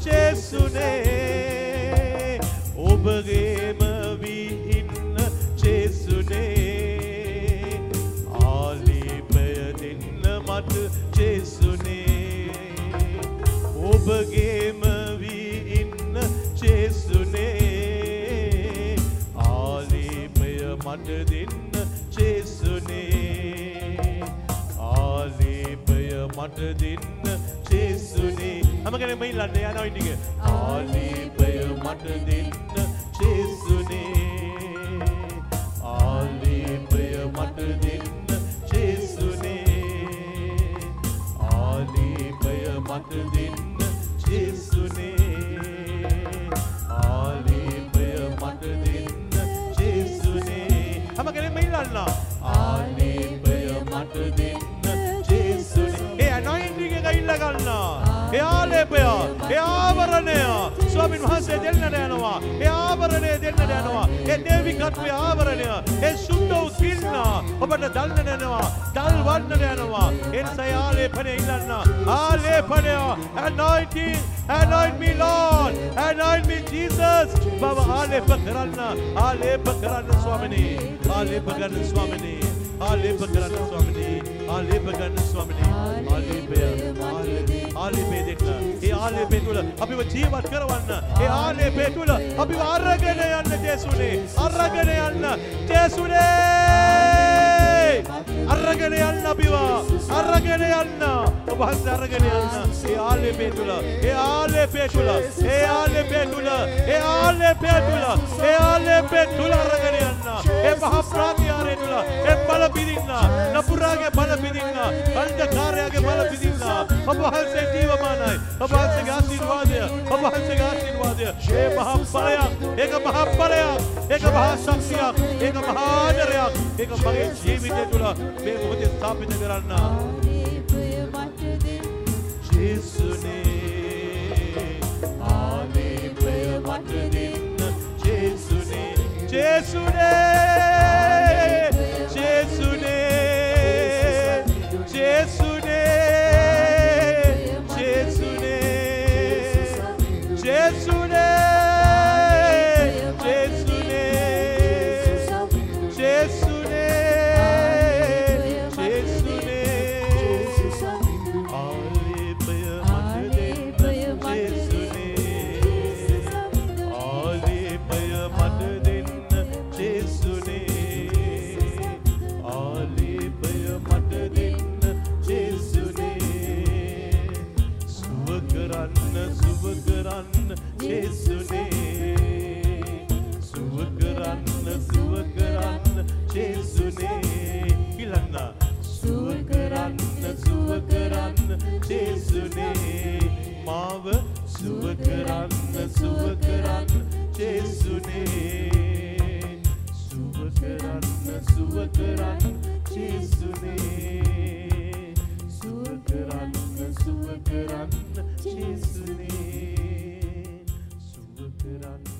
A: Jesus name. ආලේපේ තුල ඒ ආලේපේ තුල ඒ ආලේපේ තුල ඒ ආලේපේ තුල ඒ ආලේපේ තුල අරගෙන යන්න ඒ මහා ප්‍රාත්‍යාරය තුල ඒ බල පිදින්න නපුරාගේ බල පිදින්න අන්ධකාරයාගේ බල පිදින්න ඔබ වහන්සේ ජීවමානයි ඔබ වහන්සේගේ ආශිර්වාදය ඔබ වහන්සේගේ ආශිර්වාදය ඒ මහා බලයක් ඒක මහා බලයක් ඒක මහා ශක්තියක් ඒක මහා ආදරයක් ඒක මගේ ජීවිතය තුළ මේ මොහොතේ ස්ථාපිත කරන්න ජේසුනේ Jesus, Jesus. ජේසුනේ සුව කරන්න සුව කරන්න ජේසුනේ සුව කරන්න සුව කරන්න ජේසුනේ සුව කරන්න